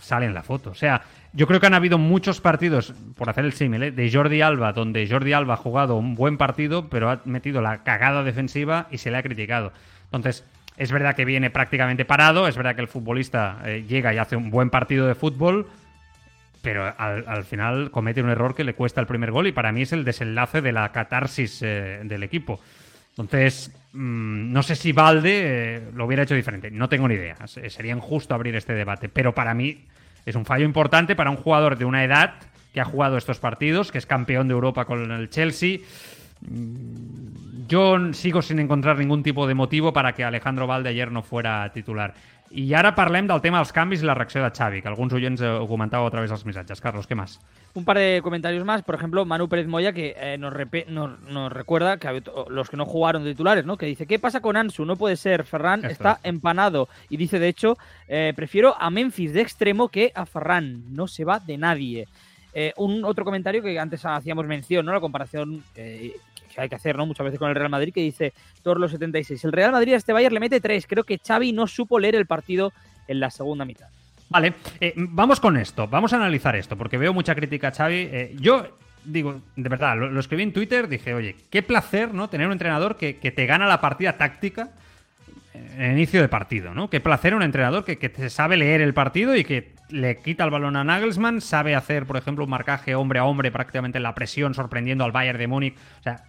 sale en la foto. O sea, yo creo que han habido muchos partidos, por hacer el símil, ¿eh? de Jordi Alba, donde Jordi Alba ha jugado un buen partido, pero ha metido la cagada defensiva y se le ha criticado. Entonces, es verdad que viene prácticamente parado, es verdad que el futbolista eh, llega y hace un buen partido de fútbol, pero al, al final comete un error que le cuesta el primer gol y para mí es el desenlace de la catarsis eh, del equipo. Entonces, mm, no sé si Valde eh, lo hubiera hecho diferente, no tengo ni idea. Se- Sería injusto abrir este debate, pero para mí es un fallo importante para un jugador de una edad que ha jugado estos partidos, que es campeón de Europa con el Chelsea. Mm, Yo sigo sin encontrar ningún tipo de motivo para que Alejandro Valde ayer no fuera titular. I ara parlem del tema dels canvis i la reacció de Xavi, que alguns oients eh, ho comentàveu a través dels missatges. Carlos, què més? Un par de comentarios más, por ejemplo, Manu Pérez Moya, que eh, nos, repe- nos, nos recuerda que los que no jugaron de titulares, ¿no? Que dice, ¿qué pasa con Ansu? No puede ser, Ferran Esto está es. empanado. Y dice, de hecho, eh, prefiero a Memphis de extremo que a Ferran. No se va de nadie. Eh, un otro comentario que antes hacíamos mención, ¿no? La comparación hay que hacer, ¿no? Muchas veces con el Real Madrid, que dice Torlo 76. El Real Madrid a este Bayern le mete tres. Creo que Xavi no supo leer el partido en la segunda mitad. Vale, eh, vamos con esto, vamos a analizar esto, porque veo mucha crítica a Xavi. Eh, yo digo, de verdad, lo, lo escribí en Twitter, dije, oye, qué placer, ¿no? Tener un entrenador que, que te gana la partida táctica en inicio de partido, ¿no? Qué placer un entrenador que, que sabe leer el partido y que le quita el balón a Nagelsmann, sabe hacer, por ejemplo, un marcaje hombre a hombre prácticamente en la presión, sorprendiendo al Bayern de Múnich. O sea,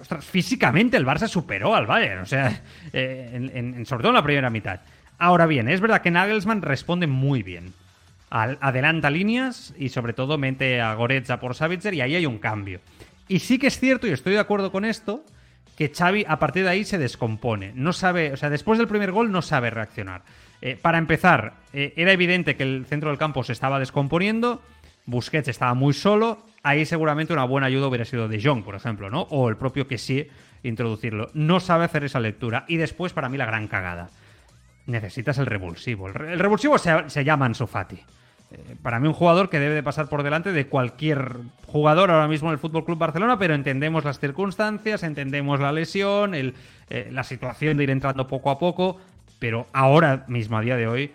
ostras, físicamente el Barça superó al Bayern, o sea, eh, en- sobre todo en la primera mitad. Ahora bien, es verdad que Nagelsmann responde muy bien. Adelanta líneas y sobre todo mete a Goretzka por Savitzer y ahí hay un cambio. Y sí que es cierto, y estoy de acuerdo con esto, que Xavi a partir de ahí se descompone. No sabe, o sea, después del primer gol no sabe reaccionar. Eh, para empezar, eh, era evidente que el centro del campo se estaba descomponiendo, Busquets estaba muy solo, ahí seguramente una buena ayuda hubiera sido de Jong, por ejemplo, ¿no? O el propio que sí introducirlo. No sabe hacer esa lectura. Y después, para mí, la gran cagada. Necesitas el revulsivo. El, re- el revulsivo se, llama Ansu Fati. Eh, para mí un jugador que debe de pasar por delante de cualquier jugador ahora mismo en el Fútbol Club Barcelona, pero entendemos las circunstancias, entendemos la lesión, el, eh, la situación de ir entrando poco a poco, pero ahora mismo, a día de hoy,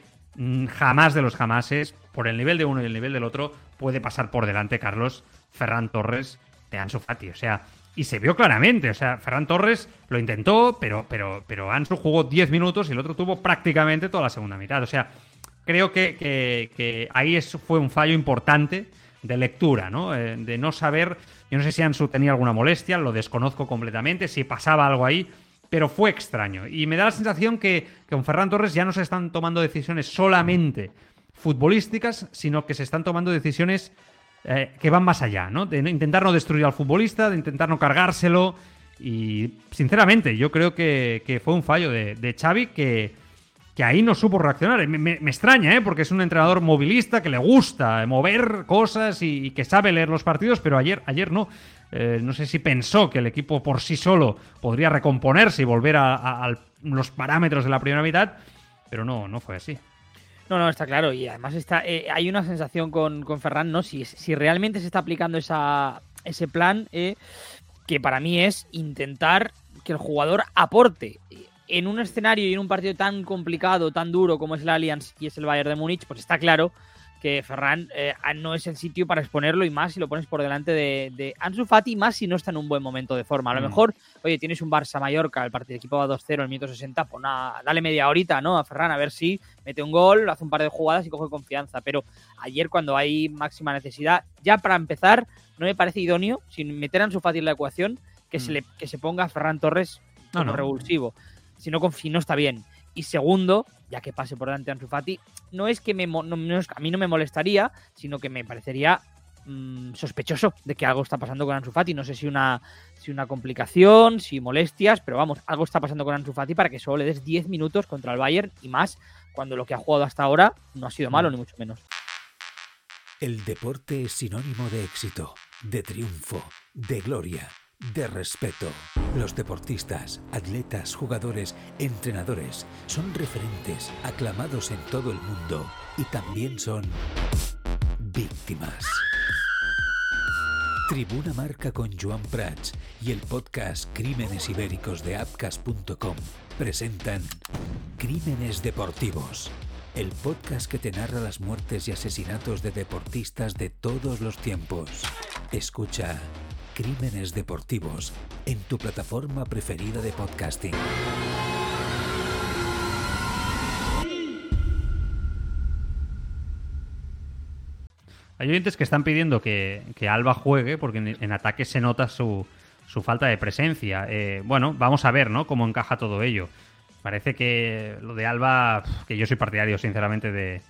jamás de los jamases, por el nivel de uno y el nivel del otro, puede pasar por delante Carlos Ferran Torres de Ansu Fati. O sea, y se vio claramente. O sea, Ferran Torres lo intentó, pero, pero, pero Ansu jugó 10 minutos y el otro tuvo prácticamente toda la segunda mitad. O sea, creo que, que- que ahí es- fue un fallo importante de lectura, ¿no? Eh, de no saber. Yo no sé si Ansu tenía alguna molestia, lo desconozco completamente, si pasaba algo ahí, pero fue extraño. Y me da la sensación que, con Ferran Torres ya no se están tomando decisiones solamente futbolísticas, sino que se están tomando decisiones eh, que van más allá, ¿no? De intentar no destruir al futbolista, de intentar no cargárselo. Y sinceramente, yo creo que, fue un fallo de, de Xavi que, que ahí no supo reaccionar. Me, me- me extraña, ¿eh? Porque es un entrenador movilista que le gusta mover cosas y, y que sabe leer los partidos, pero ayer, ayer no. Eh, no sé si pensó que el equipo por sí solo podría recomponerse y volver a, los parámetros de la primera mitad, pero no, no fue así. No, no, está claro. Y además está, eh, hay una sensación con, con Ferran, ¿no? Si, si realmente se está aplicando esa, ese plan, eh, que para mí es intentar que el jugador aporte. En un escenario y en un partido tan complicado, tan duro como es el Allianz y es el Bayern de Múnich, pues está claro que Ferran eh, no es el sitio para exponerlo y más si lo pones por delante de, de Ansu Fati, más si no está en un buen momento de forma. A lo Mm. mejor, oye, tienes un Barça Mallorca, el partido equipo va 2-0 en el minuto 60, pues nada, dale media horita, ¿no? A Ferran a ver si mete un gol, hace un par de jugadas y coge confianza. Pero ayer, cuando hay máxima necesidad, ya para empezar, no me parece idóneo, sin meter a Ansu Fati en la ecuación, que, se, le, que se ponga a Ferran Torres No, como no. revulsivo. Si no, confi- no está bien. Y segundo, ya que pase por delante Ansu Fati, no es que me, no- a mí no me molestaría, sino que me parecería mm, sospechoso de que algo está pasando con Ansu Fati. No sé si una, si una complicación, si molestias, pero vamos, algo está pasando con Ansu Fati para que solo le des 10 minutos contra el Bayern y más cuando lo que ha jugado hasta ahora no ha sido malo, ni mucho menos. El deporte es sinónimo de éxito, de triunfo, de gloria, de respeto. Los deportistas, atletas, jugadores, entrenadores son referentes aclamados en todo el mundo y también son víctimas. Tribuna Marca con Joan Prats y el podcast Crímenes Ibéricos de Apcas.com presentan Crímenes Deportivos, el podcast que te narra las muertes y asesinatos de deportistas de todos los tiempos. Escucha Crímenes Deportivos en tu plataforma preferida de podcasting. Hay oyentes que están pidiendo que, que Alba juegue porque en, en ataque se nota su, su falta de presencia. Eh, bueno, vamos a ver, ¿no? Cómo encaja todo ello. Parece que lo de Alba, que yo soy partidario, sinceramente, de,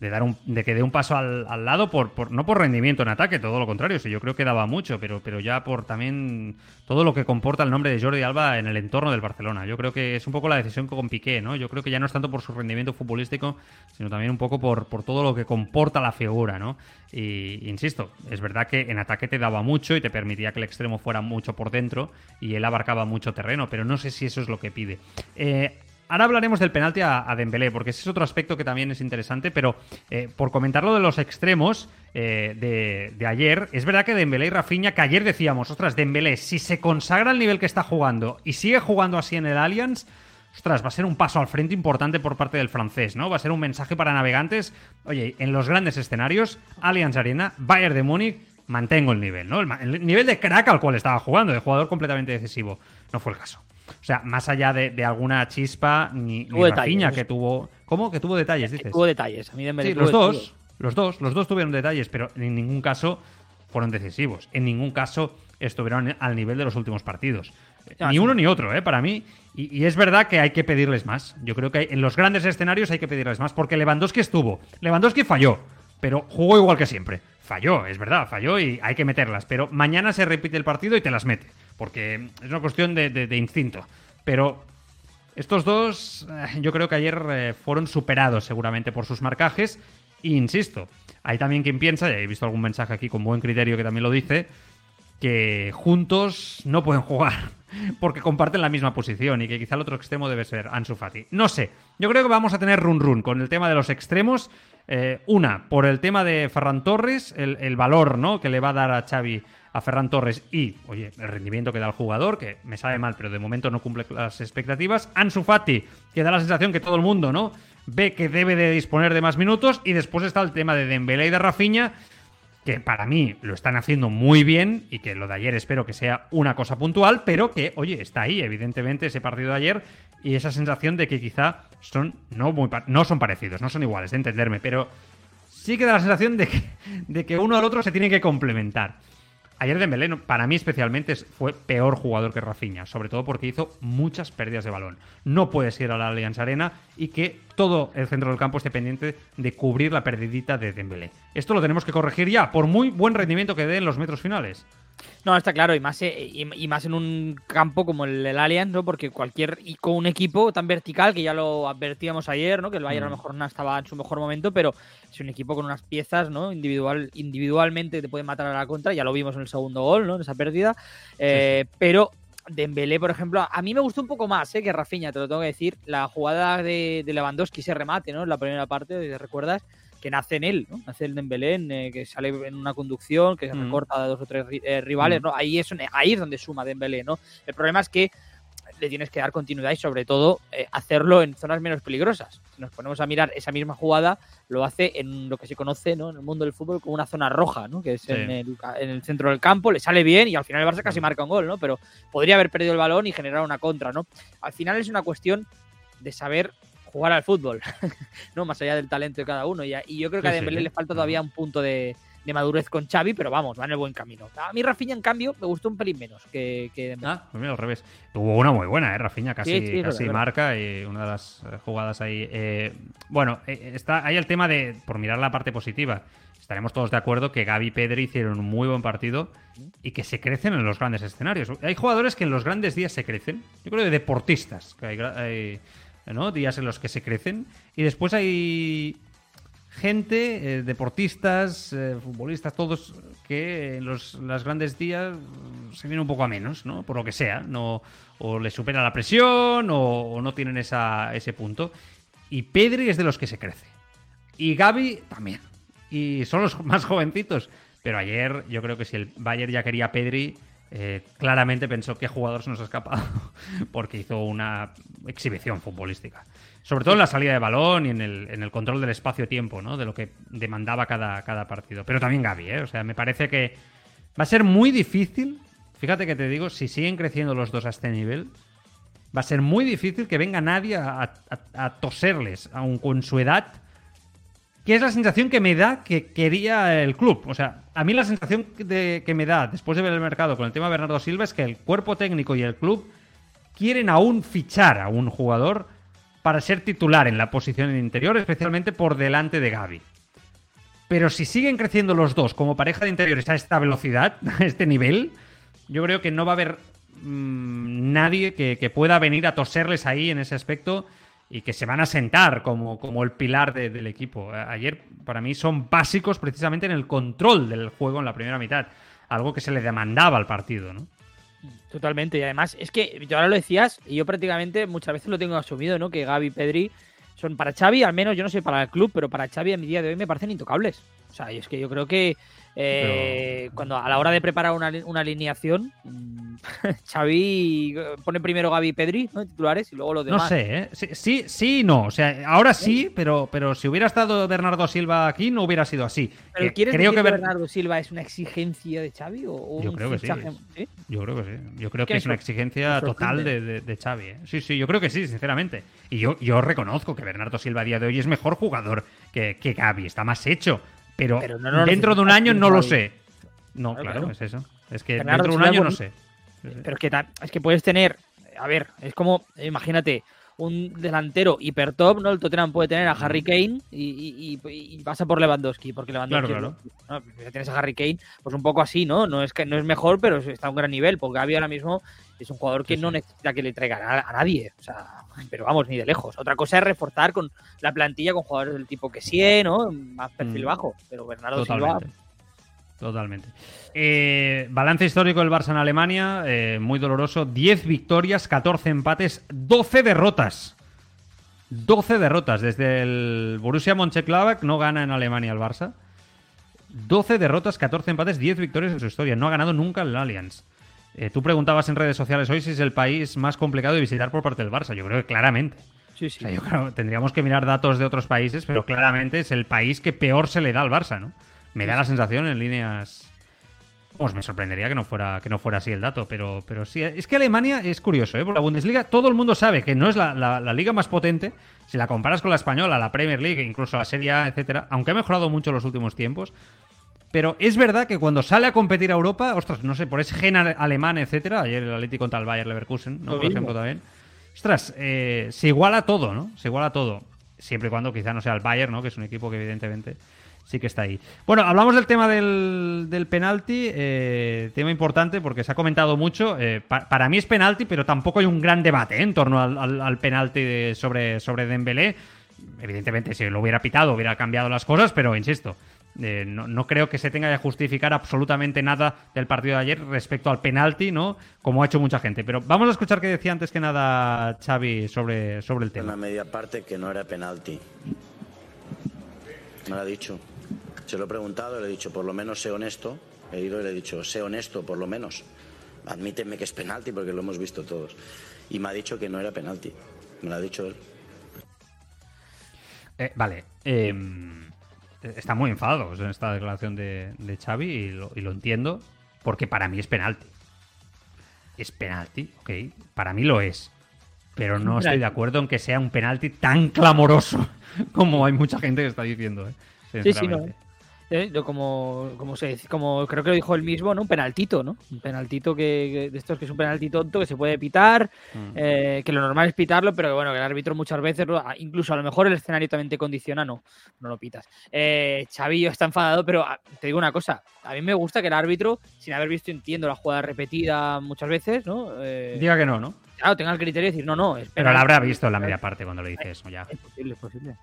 de dar un, de que dé un paso al, al lado, por, por- no por rendimiento en ataque, todo lo contrario. Yo creo que daba mucho, pero, pero ya por también todo lo que comporta el nombre de Jordi Alba en el entorno del Barcelona. Yo creo que es un poco la decisión con Piqué, ¿no? Yo creo que ya no es tanto por su rendimiento futbolístico, sino también un poco por, por todo lo que comporta la figura, ¿no? Y insisto, es verdad que en ataque te daba mucho y te permitía que el extremo fuera mucho por dentro y él abarcaba mucho terreno, pero no sé si eso es lo que pide. Eh, Ahora hablaremos del penalti a, a Dembélé, porque ese es otro aspecto que también es interesante, pero eh, por comentar lo de los extremos eh, de, de ayer, es verdad que Dembélé y Rafinha, que ayer decíamos, ostras, Dembélé, si se consagra el nivel que está jugando y sigue jugando así en el Allianz, ostras, va a ser un paso al frente importante por parte del francés, ¿no? Va a ser un mensaje para navegantes. Oye, en los grandes escenarios, Allianz Arena, Bayern de Múnich, mantengo el nivel, ¿no? El, el nivel de crack al cual estaba jugando, de jugador completamente decisivo. No fue el caso. O sea, más allá de, de alguna chispa, ni, ni Rafinha que tuvo. ¿Cómo? Que tuvo detalles, dices. Tuvo detalles. A mí Dembélé Sí, los dos, los dos, los dos tuvieron detalles, pero en ningún caso fueron decisivos. En ningún caso estuvieron al nivel de los últimos partidos. Ah, Ni sí. uno ni otro, ¿eh? Para mí. Y, y es verdad que hay que pedirles más. Yo creo que hay- en los grandes escenarios hay que pedirles más, porque Lewandowski estuvo. Lewandowski falló, pero jugó igual que siempre. Falló, es verdad, falló y hay que meterlas. Pero mañana se repite el partido y te las mete, porque es una cuestión de, instinto. Pero estos dos, eh, yo creo que ayer eh, fueron superados seguramente por sus marcajes. E insisto, hay también quien piensa, y he visto algún mensaje aquí con buen criterio que también lo dice, que juntos no pueden jugar porque comparten la misma posición y que quizá el otro extremo debe ser Ansu Fati. No sé, yo creo que vamos a tener run run con el tema de los extremos. Eh, una, por el tema de Ferran Torres, el, el valor ¿no? que le va a dar a Xavi a Ferran Torres y, oye, el rendimiento que da el jugador, que me sabe mal, pero de momento no cumple las expectativas. Ansu Fati, que da la sensación que todo el mundo, ¿no? Ve que debe de disponer de más minutos. Y después está el tema de Dembélé y de Rafinha, que para mí lo están haciendo muy bien y que lo de ayer espero que sea una cosa puntual, pero que, oye, está ahí, evidentemente, ese partido de ayer y esa sensación de que quizá son no, muy no son parecidos, no son iguales, de entenderme, pero sí que da la sensación de que, de que uno al otro se tienen que complementar. Ayer Dembélé, para mí especialmente, es- fue peor jugador que Rafinha, sobre todo porque hizo muchas pérdidas de balón. No puedes ir a la Allianz Arena y que todo el centro del campo esté pendiente de cubrir la perdidita de Dembélé. Esto lo tenemos que corregir ya, por muy buen rendimiento que dé en los metros finales. No, está claro, y más, eh, y, y más en un campo como el del Allianz, ¿no? Porque cualquier. Y con un equipo tan vertical que ya lo advertíamos ayer, ¿no? Que el Bayern a lo mejor no estaba en su mejor momento, pero es un equipo con unas piezas, ¿no? Individual, individualmente te puede matar a la contra, ya lo vimos en el segundo gol, ¿no? En esa pérdida. Eh, Pero. Dembélé, por ejemplo, a mí me gustó un poco más ¿eh? que Rafinha, te lo tengo que decir. La jugada de, de Lewandowski, ese remate, ¿no? En la primera parte, ¿te recuerdas? Que nace en él, ¿no? Nace el Dembélé, en, eh, que sale en una conducción, que se Mm. recorta a dos o tres eh, rivales, Mm. ¿no? Ahí es, ahí es donde suma Dembélé, ¿no? El problema es que le tienes que dar continuidad y sobre todo eh, hacerlo en zonas menos peligrosas. Si nos ponemos a mirar esa misma jugada, lo hace en lo que se conoce ¿no? en el mundo del fútbol como una zona roja, ¿no? que es Sí. en, el, ca- en el centro del campo, le sale bien y al final el Barça casi marca un gol, ¿no? pero podría haber perdido el balón y generar una contra. ¿no? Al final es una cuestión de saber jugar al fútbol, no más allá del talento de cada uno. Y, yo creo que Sí, a Dembélé sí. le falta todavía un punto de, de madurez con Xavi, pero vamos, va en el buen camino. A mí Rafinha, en cambio, me gustó un pelín menos que, que Dembélé. Ah, pues mira, al revés. Tuvo una muy buena, ¿eh? Rafinha casi, Sí, casi verdad, marca y una de las eh, jugadas ahí. eh, bueno, eh, está ahí el tema de, por mirar la parte positiva, estaremos todos de acuerdo que Gaby y Pedri hicieron un muy buen partido y que se crecen en los grandes escenarios. Hay jugadores que en los grandes días se crecen. Yo creo de deportistas, que hay, ¿no? días en los que se crecen y después hay gente, eh, deportistas, eh, futbolistas, todos que en los las grandes días mm, se vienen un poco a menos, ¿no? Por lo que sea, no o les supera la presión o, no tienen esa, ese punto. Y Pedri es de los que se crece. Y Gaby también. Y son los más jovencitos. Pero ayer yo creo que si el Bayern ya quería Pedri, eh, claramente pensó qué jugador se nos ha escapado. Porque hizo una exhibición futbolística. Sobre todo en la salida de balón y en el, control del espacio-tiempo, ¿no? De lo que demandaba cada, partido. Pero también Gaby, ¿eh? O sea, me parece que va a ser muy difícil. Fíjate que te digo, si siguen creciendo los dos a este nivel, va a ser muy difícil que venga nadie a, a- a toserles, aun con su edad, que es la sensación que me da que quería el club. O sea, a mí la sensación que me da después de ver el mercado con el tema de Bernardo Silva es que el cuerpo técnico y el club quieren aún fichar a un jugador para ser titular en la posición en interior, especialmente por delante de Gaby. Pero si siguen creciendo los dos como pareja de interiores a esta velocidad, a este nivel, yo creo que no va a haber mm, nadie que, que pueda venir a toserles ahí en ese aspecto y que se van a sentar como, como el pilar de- del equipo. Ayer, para mí, son básicos precisamente en el control del juego en la primera mitad. Algo que se le demandaba al partido, ¿no? Totalmente, y además es que yo ahora lo decías y yo prácticamente muchas veces lo tengo asumido, ¿no? Que Gaby y Pedri son para Xavi, al menos yo no sé para el club, pero para Xavi a mi día de hoy me parecen intocables. O sea, es que yo creo que eh, cuando a la hora de preparar una, ali- una alineación, mm, Xavi eh, pone primero Gaby y Pedri, ¿no? Titulares y luego los No demás. sé, ¿eh? Sí, sí, no. O sea, ahora sí, pero, pero si hubiera estado Bernardo Silva aquí, no hubiera sido así. ¿Pero quieres creo decir que que Ber- Bernardo Silva es una exigencia de Xavi o, o Yo creo que sí. Yo creo que sí. Yo creo Que es una exigencia total de, de, de Xavi. ¿eh? Sí, sí, yo creo que sí, sinceramente. Y yo, yo reconozco que Bernardo Silva a día de hoy es mejor jugador que, que Gaby. Está más hecho. Pero, Pero no lo dentro de un año no lo sé. No, Claro, claro, claro. es eso. Es que dentro de un año no sé. Pero es que, es que puedes tener, a ver, es como, imagínate, un delantero hiper top, ¿no? El Tottenham puede tener a Harry Kane y, y- y- y pasa por Lewandowski, porque Lewandowski Claro, tienes a Harry Kane, pues un poco así, ¿no? No es que no es mejor, pero está a un gran nivel, porque Gavi ahora mismo es un jugador que no necesita que le traigan a, a nadie, o sea, pero vamos, ni de lejos. Otra cosa es reforzar con la plantilla con jugadores del tipo que sí, ¿no? Más perfil Mm. bajo, pero Bernardo Silva Totalmente. Eh, balance histórico del Barça en Alemania, eh, muy doloroso. 10 victorias, 14 empates, 12 derrotas. 12 derrotas. Desde el Borussia Mönchengladbach no gana en Alemania el Barça. 12 derrotas, 14 empates, 10 victorias en su historia. No ha ganado nunca el Allianz. Eh, tú preguntabas en redes sociales hoy si es el país más complicado de visitar por parte del Barça. Yo creo que claramente. Sí, O sí. sea, yo creo tendríamos que mirar datos de otros países, pero claramente es el país que peor se le da al Barça, ¿no? Me da la sensación en líneas. Pues me sorprendería que no fuera, que no fuera así el dato, pero, pero sí. Es que Alemania es curioso, ¿eh? Por la Bundesliga todo el mundo sabe que no es la, la- la liga más potente. Si la comparas con la española, la Premier League, incluso la Serie A, etcétera, aunque ha mejorado mucho en los últimos tiempos. Pero es verdad que cuando sale a competir a Europa, ostras, no sé, por ese gen ale- alemán, etcétera, ayer el Atlético contra el Bayer Leverkusen, ¿no? Lo por mismo. ejemplo, también. Ostras, eh, se iguala todo, ¿no? Se iguala todo. Siempre y cuando quizá no sea el Bayern, ¿no? Que es un equipo que evidentemente sí que está ahí. Bueno, hablamos del tema del, del penalti, eh, tema importante porque se ha comentado mucho. eh, pa- para mí es penalti, pero tampoco hay un gran debate ¿eh? en torno al, al- al penalti de- sobre, sobre Dembélé. Evidentemente, si lo hubiera pitado, hubiera cambiado las cosas, pero insisto, eh, no, no creo que se tenga que justificar absolutamente nada del partido de ayer respecto al penalti, ¿no? Como ha hecho mucha gente. Pero vamos a escuchar qué decía antes que nada Xavi sobre, sobre el tema. media parte que no era penalti. Me lo ha dicho. Se lo he preguntado, le he dicho, por lo menos sé honesto. He ido y le he dicho, sé honesto, por lo menos. Admíteme que es penalti porque lo hemos visto todos. Y me ha dicho que no era penalti. Me lo ha dicho él. Eh, vale. eh, está muy enfadado en esta declaración de, de Xavi y lo, y lo entiendo porque para mí es penalti. Es penalti, ok. Para mí lo es. Pero no estoy de acuerdo en que sea un penalti tan clamoroso como hay mucha gente que está diciendo. ¿eh? Sí, sí, no. Eh, como, como, se, como creo que lo dijo él mismo, ¿no? Un penaltito, ¿no? Un penaltito que, que- de estos que es un penalti tonto que se puede pitar, Mm. eh, que lo normal es pitarlo, pero que bueno, que el árbitro muchas veces, incluso a lo mejor el escenario también te condiciona, no, no lo pitas. Eh, Chavillo está enfadado, pero ah, te digo una cosa, a mí me gusta que el árbitro, sin haber visto, entiendo la jugada repetida muchas veces, ¿no? Eh, Diga que no, ¿no? claro, tenga el criterio de decir, no, no, es Pero la habrá visto en la media parte cuando le dice eso, ya. Es posible, es posible.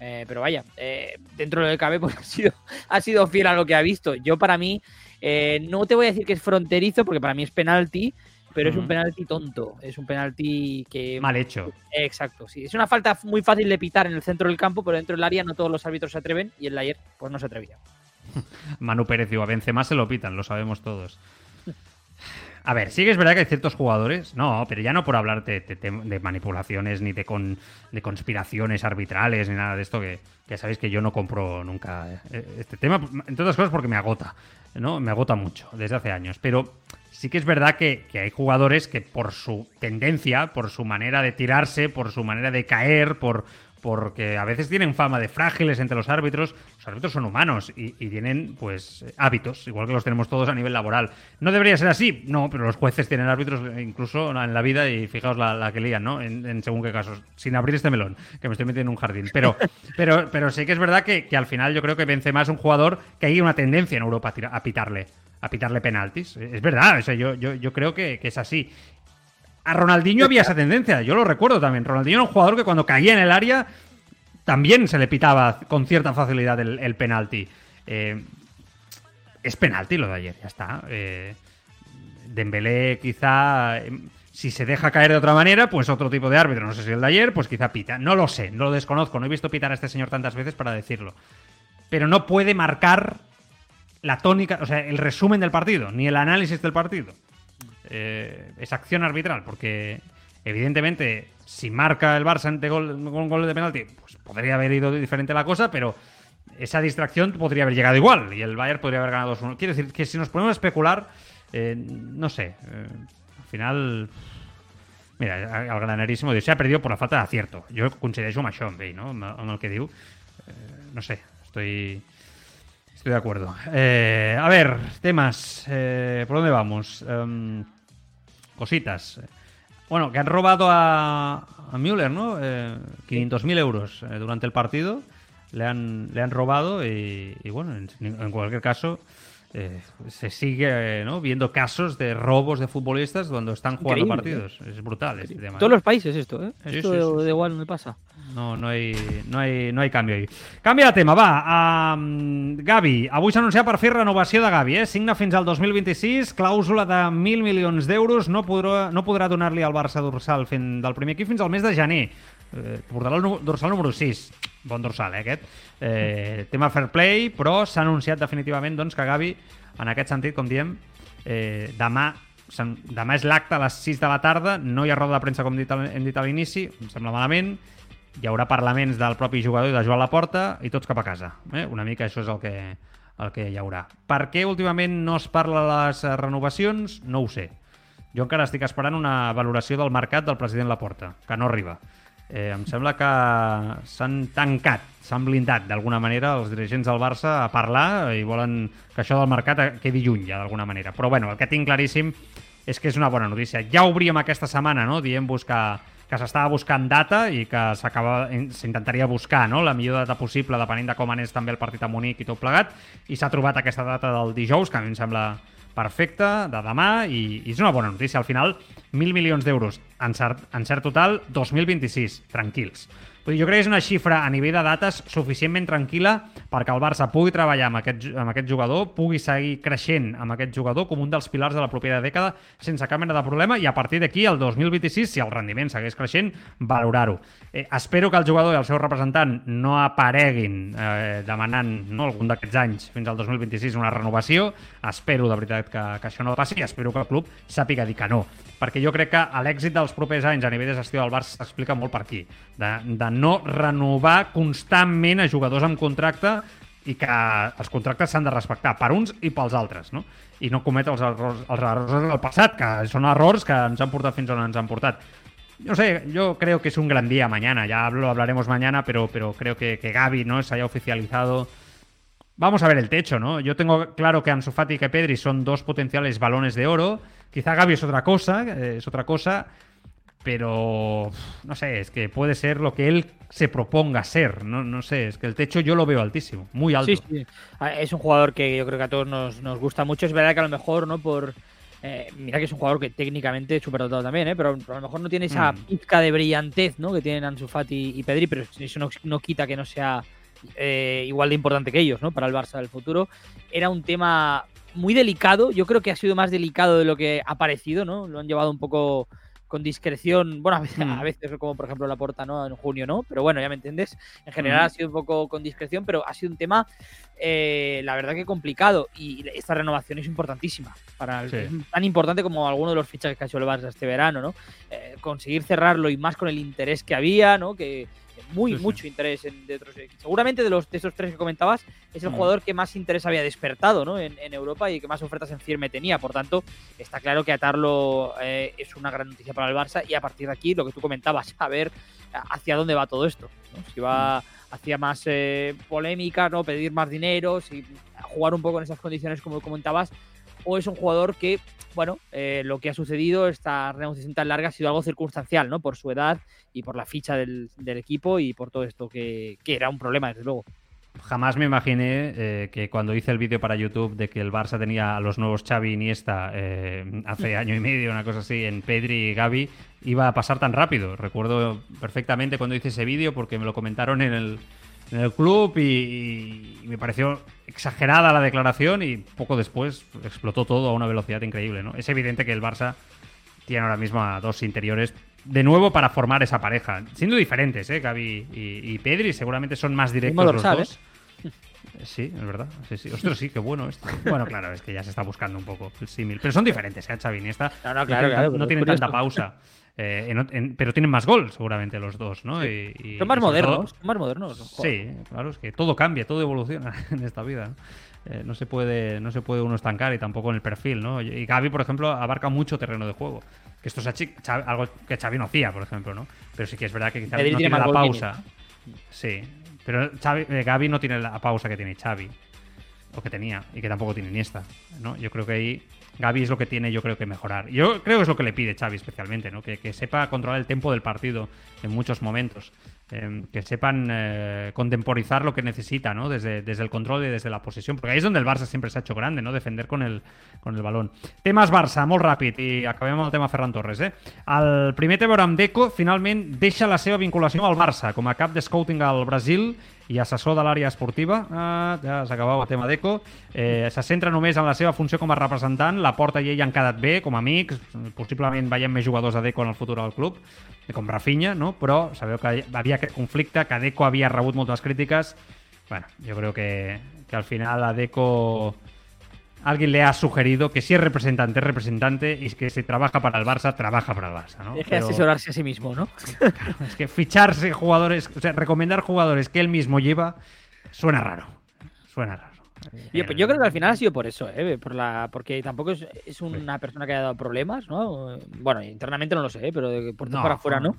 ¿Eh? Pero vaya, eh, dentro de lo que cabe, pues ha sido, ha sido fiel a lo que ha visto. Yo, para mí, eh, no te voy a decir que es fronterizo, porque para mí es penalti, pero es un penalti tonto. Es un penalti que. Mal hecho. Exacto, sí. Es una falta muy fácil de pitar en el centro del campo, pero dentro del área no todos los árbitros se atreven y el ayer, pues no se atrevía. Manu Pérez y a Benzema se lo pitan, lo sabemos todos. A ver, sí que es verdad que hay ciertos jugadores, no, pero ya no por hablar de, manipulaciones ni de, con, de conspiraciones arbitrales ni nada de esto, que ya sabéis que yo no compro nunca eh, este tema, entre otras cosas porque me agota, ¿no? Me agota mucho desde hace años, pero sí que es verdad que hay jugadores que por su tendencia, por su manera de tirarse, por su manera de caer, por porque a veces tienen fama de frágiles entre los árbitros. Los árbitros son humanos y, y tienen, pues, hábitos, igual que los tenemos todos a nivel laboral. ¿No debería ser así? No, pero los jueces tienen árbitros eh, incluso en la vida y fijaos la, la que lían, ¿no? En, en según qué casos. Sin abrir este melón, que me estoy metiendo en un jardín. Pero, pero, pero sí que es verdad que, que al final yo creo que Benzema es un jugador que hay una tendencia en Europa a, tira- a pitarle a pitarle penaltis. Es verdad, o sea, yo, yo, yo creo que, que es así. A Ronaldinho había esa tendencia, yo lo recuerdo también. Ronaldinho era un jugador que cuando caía en el área también se le pitaba con cierta facilidad el, penalti. Eh, es penalti lo de ayer, ya está. Eh, Dembélé quizá, eh, si se deja caer de otra manera, pues otro tipo de árbitro, no sé si el de ayer, pues quizá pita. No lo sé, no lo desconozco, no he visto pitar a este señor tantas veces para decirlo. Pero no puede marcar la tónica, o sea, el resumen del partido, ni el análisis del partido. Eh, es acción arbitral, porque evidentemente si marca el Barça ante gol, un gol de penalti, pues podría haber ido diferente la cosa, pero esa distracción podría haber llegado igual y el Bayern podría haber ganado 2-1. Quiero decir que si nos ponemos a especular, eh, no sé, eh, al final... Mira, el granarísimo diu, se ha perdido por la falta de acierto. Yo coincideixo amb això, amb ell, no? Que diu. Eh, no sé, estoy... Estoy de acuerdo. Eh, a ver, temas. ¿Por dónde vamos? Em, cositas. Bueno, que han robado a, Müller, ¿no? Eh, 500.000 euros eh, durante el partido. Le han, le han robado y, y bueno, en, en cualquier caso, eh, se sigue eh, ¿no? viendo casos de robos de futbolistas cuando están jugando Increíble, partidos. Es brutal este tema. Todos los países esto, ¿eh? Sí, esto sí, de, sí, de igual no me pasa. No, no hi, no hi, no hi canvi ahí. Canvia de tema, va. Um, Gavi, avui s'ha anunciat per fer renovació de Gavi, eh? Signa fins al 2026, clàusula de 1.000 milions d'euros, no podrà, no podrà donar-li al Barça dorsal fent del primer equip fins al mes de gener. Eh, el dorsal número 6. Bon dorsal, eh, aquest. Eh, tema fair play, però s'ha anunciat definitivament doncs, que Gavi, en aquest sentit, com diem, eh, demà demà és l'acte a les 6 de la tarda, no hi ha roda de premsa com dit hem dit a l'inici, em sembla malament, hi haurà parlaments del propi jugador i de Joan Laporta i tots cap a casa. Eh? Una mica això és el que, el que hi haurà. Per què últimament no es parla de les eh, renovacions? No ho sé. Jo encara estic esperant una valoració del mercat del president Laporta, que no arriba. Eh, em sembla que s'han tancat, s'han blindat d'alguna manera els dirigents del Barça a parlar i volen que això del mercat quedi lluny ja d'alguna manera. Però bueno, el que tinc claríssim és que és una bona notícia. Ja obríem aquesta setmana, no?, dient buscar que s'estava buscant data i que s'acaba s'intentaria buscar no? la millor data possible depenent de com anés també el partit a Munic i tot plegat i s'ha trobat aquesta data del dijous que a mi em sembla perfecta, de demà i, i és una bona notícia. Al final, 1.000 milions d'euros en, en cert total 2026, tranquils. Jo crec que és una xifra a nivell de dates suficientment tranquil·la perquè el Barça pugui treballar amb aquest, amb aquest jugador, pugui seguir creixent amb aquest jugador com un dels pilars de la propera dècada sense cap mena de problema i a partir d'aquí, el 2026, si el rendiment segueix creixent, valorar-ho. Eh, espero que el jugador i el seu representant no apareguin eh, demanant no, algun d'aquests anys fins al 2026 una renovació. Espero de veritat que, que això no passi i espero que el club sàpiga dir que no. Perquè jo crec que l'èxit dels propers anys a nivell de gestió del Barça s'explica molt per aquí. De, de no renovar constantment a jugadors amb contracte i que els contractes s'han de respectar per uns i pels altres, no? I no cometre els errors, els errors del passat, que són errors que ens han portat fins on ens han portat. No sé, yo creo que es un gran día mañana, ya lo hablaremos mañana, pero, pero creo que, que Gaby ¿no? se haya oficializado. Vamos a ver el techo, ¿no? Yo tengo claro que Ansu Fati y que Pedri son dos potenciales balones de oro. Quizá Gaby es otra cosa, eh, es otra cosa, pero no sé, es que puede ser lo que él se proponga ser. No, no sé, es que el techo yo lo veo altísimo, muy alto. Sí, sí. Ah, Es un jugador que yo creo que a todos nos, nos gusta mucho. Es verdad que a lo mejor, ¿no? Por. eh, mira que es un jugador que técnicamente es superdotado también, ¿eh? pero a lo mejor no tiene esa Mm. pizca de brillantez ¿no? que tienen Ansu Fati y Pedri, pero eso no, no quita que no sea eh, igual de importante que ellos ¿no? para el Barça del futuro. Era un tema muy delicado, yo creo que ha sido más delicado de lo que ha parecido, ¿no? Lo han llevado un poco con discreción, bueno, a veces, Mm. a veces como por ejemplo la porta, ¿no? En junio, ¿no? Pero bueno, ya me entiendes. En general Mm. ha sido un poco con discreción, pero ha sido un tema, eh, la verdad que complicado. Y esta renovación es importantísima. Para el- Sí. es tan importante como alguno de los fichajes que ha hecho el Barça este verano, ¿no? Eh, conseguir cerrarlo y más con el interés que había, ¿no? Que muy, Sí, sí. mucho interés en, de otros equipos. Seguramente de los de esos tres que comentabas, es el Mm. jugador que más interés había despertado, ¿no? En, en Europa y que más ofertas en firme tenía. Por tanto, está claro que atarlo eh, es una gran noticia para el Barça y a partir de aquí, lo que tú comentabas, a ver hacia dónde va todo esto. ¿no? Si va hacia más eh, polémica, ¿no? Pedir más dinero, si jugar un poco en esas condiciones como comentabas, o es un jugador que, bueno, eh, lo que ha sucedido, esta renegociación tan larga ha sido algo circunstancial, ¿no? Por su edad y por la ficha del, equipo y por todo esto que, que era un problema, desde luego. Jamás me imaginé eh, que cuando hice el vídeo para YouTube de que el Barça tenía a los nuevos Xavi y Iniesta eh, hace año y medio, una cosa así, en Pedri y Gavi, iba a pasar tan rápido. Recuerdo perfectamente cuando hice ese vídeo porque me lo comentaron en el, en el club y, y me pareció exagerada la declaración y poco después explotó todo a una velocidad increíble. ¿no? Es evidente que el Barça tiene ahora mismo a dos interiores de nuevo para formar esa pareja. Siendo diferentes, ¿eh? Gavi y, y Pedri seguramente son más directos los dos. Sí, es verdad. Sí, sí. Ostras, sí, qué bueno esto. Bueno, claro, es que ya se está buscando un poco el símil. Pero son diferentes, ¿eh? Xavi y Iniesta. No, no, claro, claro, tienen tanta pausa. Eh, en- en- pero tienen más gol, seguramente, los dos, ¿no? Y- y- Son más todo- modernos, son más modernos. Sí, claro, es que todo cambia, todo evoluciona en esta vida. ¿no? Eh, no se puede, no se puede uno estancar y tampoco en el perfil, ¿no? Y Gaby, por ejemplo, abarca mucho terreno de juego. Que esto es algo que Xavi no hacía, por ejemplo, ¿no? Pero sí que es verdad que quizás no tiene tiene la pausa. Sí, pero Xavi, eh, Gavi no tiene la pausa que tiene Xavi. lo que tenía y que tampoco tiene Iniesta, ¿no? Yo creo que ahí Gaby es lo que tiene, yo creo que mejorar. Yo creo que es lo que le pide Xavi especialmente, ¿no? Que, que sepa controlar el tempo del partido en muchos momentos. Eh, que sepan eh, contemporizar lo que necesita, ¿no? Desde, desde el control y desde la posesión. Porque ahí és donde el Barça sempre s'ha hecho grande, ¿no? Defender con el, con el balón. Temes Barça, molt ràpid, i acabem amb el tema Ferran Torres, eh? El primer té a veure amb Deco, finalment deixa la seva vinculació al Barça, com a cap de scouting al Brasil i assessor de l'àrea esportiva. Ah, ja s'acabava el tema Deco. Eh, se centra només en la seva funció com a representant. La Porta i ell han quedat bé, com a amics. Possiblement veiem més jugadors de Deco en el futur del club, com Rafinha, no? però sabeu que havia aquest conflicte, que Deco havia rebut moltes crítiques. Bueno, yo creo que, que al final a Deco alguien le ha sugerido que si es representante, es representante y que si trabaja para el Barça, trabaja para el Barça, ¿no? Deje de Pero- asesorarse a sí mismo, ¿no? es que ficharse jugadores, o sea, recomendar jugadores que él mismo lleva, suena raro. Suena raro. Yo, yo creo que al final ha sido por eso, ¿eh? por la, porque tampoco es, es una persona que haya dado problemas, ¿no? Bueno, internamente no lo sé, ¿eh? pero de por No, para afuera no. no.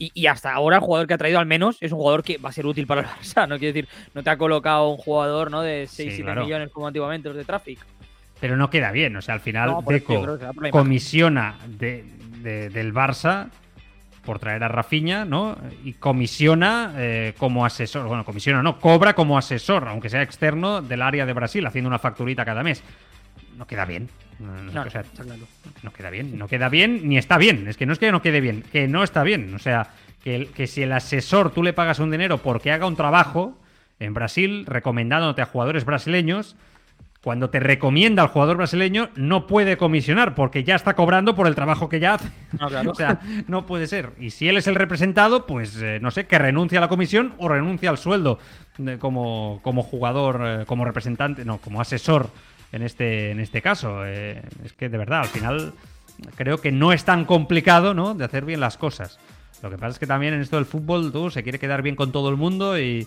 Y, y hasta ahora el jugador que ha traído al menos es un jugador que va a ser útil para el Barça, ¿no? Quiero decir, no te ha colocado un jugador ¿no? de 6-7 Sí, claro. millones como antiguamente los de Traffic. Pero no queda bien, o sea, al final No, Deco comisiona de- de- del Barça por traer a Rafinha, ¿no? Y comisiona eh, como asesor, bueno, comisiona no, cobra como asesor, aunque sea externo, del área de Brasil, haciendo una facturita cada mes. No queda bien. No, o sea, claro. no queda bien, no queda bien ni está bien. Es que no es que no quede bien, que no está bien. O sea, que, el- que si el asesor tú le pagas un dinero porque haga un trabajo en Brasil, recomendándote a jugadores brasileños, cuando te recomienda al jugador brasileño, no puede comisionar porque ya está cobrando por el trabajo que ya hace. No, claro. o sea, no puede ser. Y si él es el representado, pues eh, no sé, que renuncie a la comisión o renuncie al sueldo de- como, como jugador, eh, como representante, no, como asesor en este, en este caso. Eh, es que de verdad, al final creo que no es tan complicado, ¿no? De hacer bien las cosas. Lo que pasa es que también en esto del fútbol tú se quiere quedar bien con todo el mundo y,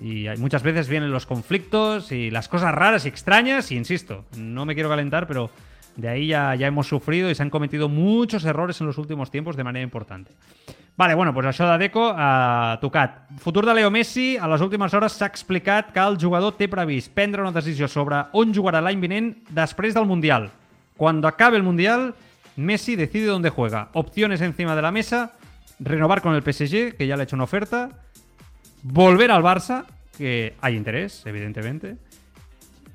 y muchas veces vienen los conflictos y las cosas raras y extrañas. Y insisto, no me quiero calentar, pero de ahí ya, ya hemos sufrido y se han cometido muchos errores en los últimos tiempos de manera importante. Vale, bueno, doncs això de Deco a tocat. Futur de Leo Messi, a les últimes hores s'ha explicat que el jugador té previst prendre una decisió sobre on jugarà l'any vinent després del Mundial. Cuando acabe el Mundial, Messi decide dónde juega. Opciones encima de la mesa, renovar con el PSG, que ya le ha hecho una oferta, volver al Barça, que hay interés, evidentemente,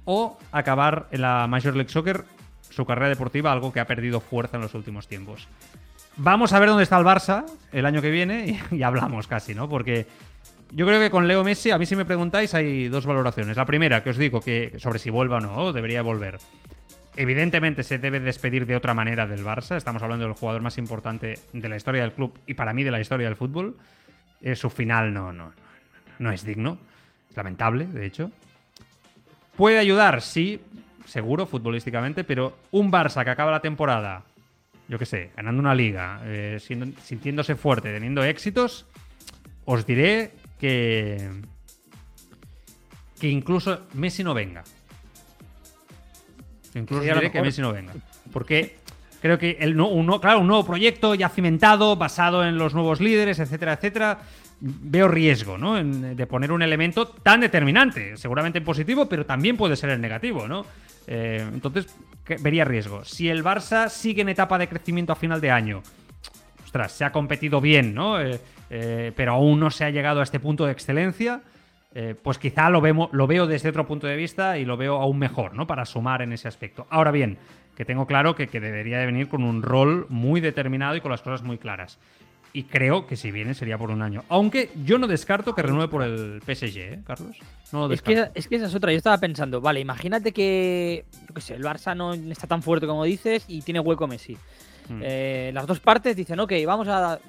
o acabar en la Major League Soccer su carrera deportiva, algo que ha perdido fuerza en los últimos tiempos. Vamos a ver dónde está el Barça el año que viene y, hablamos casi, ¿no? Porque yo creo que con Leo Messi, a mí si me preguntáis, hay dos valoraciones. La primera, que os digo, que sobre si vuelva o no, debería volver. Evidentemente se debe despedir de otra manera del Barça. Estamos hablando del jugador más importante de la historia del club y para mí de la historia del fútbol. Eh, su final no, no, no es digno. Es lamentable, de hecho. Puede ayudar, sí, seguro, futbolísticamente, pero un Barça que acaba la temporada, yo qué sé, ganando una liga, eh, sintiéndose fuerte, teniendo éxitos, os diré que. que incluso Messi no venga. Incluso diré que. Messi no venga. Porque creo que el, no- un, claro, un nuevo proyecto ya cimentado, basado en los nuevos líderes, etcétera, etcétera. Veo riesgo, ¿no? En- de poner un elemento tan determinante, seguramente en positivo, pero también puede ser en negativo, ¿no? Eh, entonces, vería riesgo. Si el Barça sigue en etapa de crecimiento a final de año, ostras, se ha competido bien, ¿no? Eh, eh, pero aún no se ha llegado a este punto de excelencia. eh, pues quizá lo, vemos, lo veo desde otro punto de vista y lo veo aún mejor, ¿no? Para sumar en ese aspecto. Ahora bien, que tengo claro que, que debería de venir con un rol muy determinado y con las cosas muy claras. Y creo que si viene sería por un año. Aunque yo no descarto que renueve por el PSG, ¿eh, Carlos? No lo Es que, descarto. es que esa es otra. Yo estaba pensando, vale, imagínate que, yo qué sé, el Barça no está tan fuerte como dices y tiene hueco Messi. Mm. Eh, las dos partes dicen, ok, vamos a,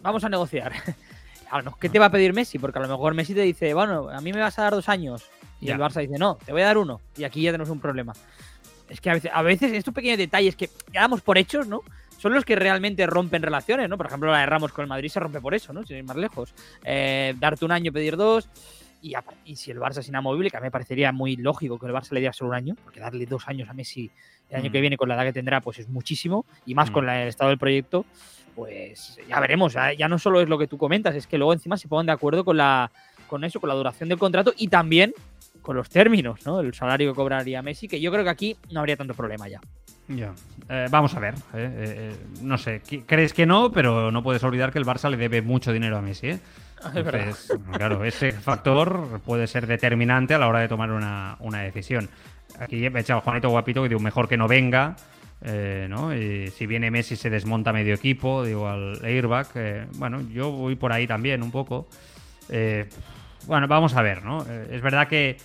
vamos a negociar. ¿Qué te va a pedir Messi? Porque a lo mejor Messi te dice, bueno, a mí me vas a dar dos años. Y Ya. el Barça dice, no, te voy a dar uno. Y aquí ya tenemos un problema. Es que a veces, a veces estos pequeños detalles que ya damos por hechos, ¿no? Son los que realmente rompen relaciones, ¿no? Por ejemplo, la de Ramos con el Madrid se rompe por eso, ¿no? Sin ir más lejos. Eh, darte un año, pedir dos. Y, si el Barça es inamovible, que a mí me parecería muy lógico que el Barça le diera solo un año, porque darle dos años a Messi el año Mm. que viene con la edad que tendrá, pues es muchísimo, y más Mm. con la- el estado del proyecto, pues ya veremos. Ya, ya no solo es lo que tú comentas, es que luego encima se pongan de acuerdo con la con eso, con la duración del contrato y también con los términos, ¿no? El salario que cobraría Messi, que yo creo que aquí no habría tanto problema ya. Ya. Eh, vamos a ver. eh, eh, no sé, crees que no, pero no puedes olvidar que el Barça le debe mucho dinero a Messi. ¿eh? Es verdad. Entonces, claro, ese factor puede ser determinante a la hora de tomar una, una decisión. Aquí he echado Juanito Guapito que digo, mejor que no venga. eh, ¿no? Y si viene Messi se desmonta medio equipo, digo, al airbag. bueno, yo voy por ahí también un poco. Eh, bueno, vamos a ver, ¿no? Es verdad que,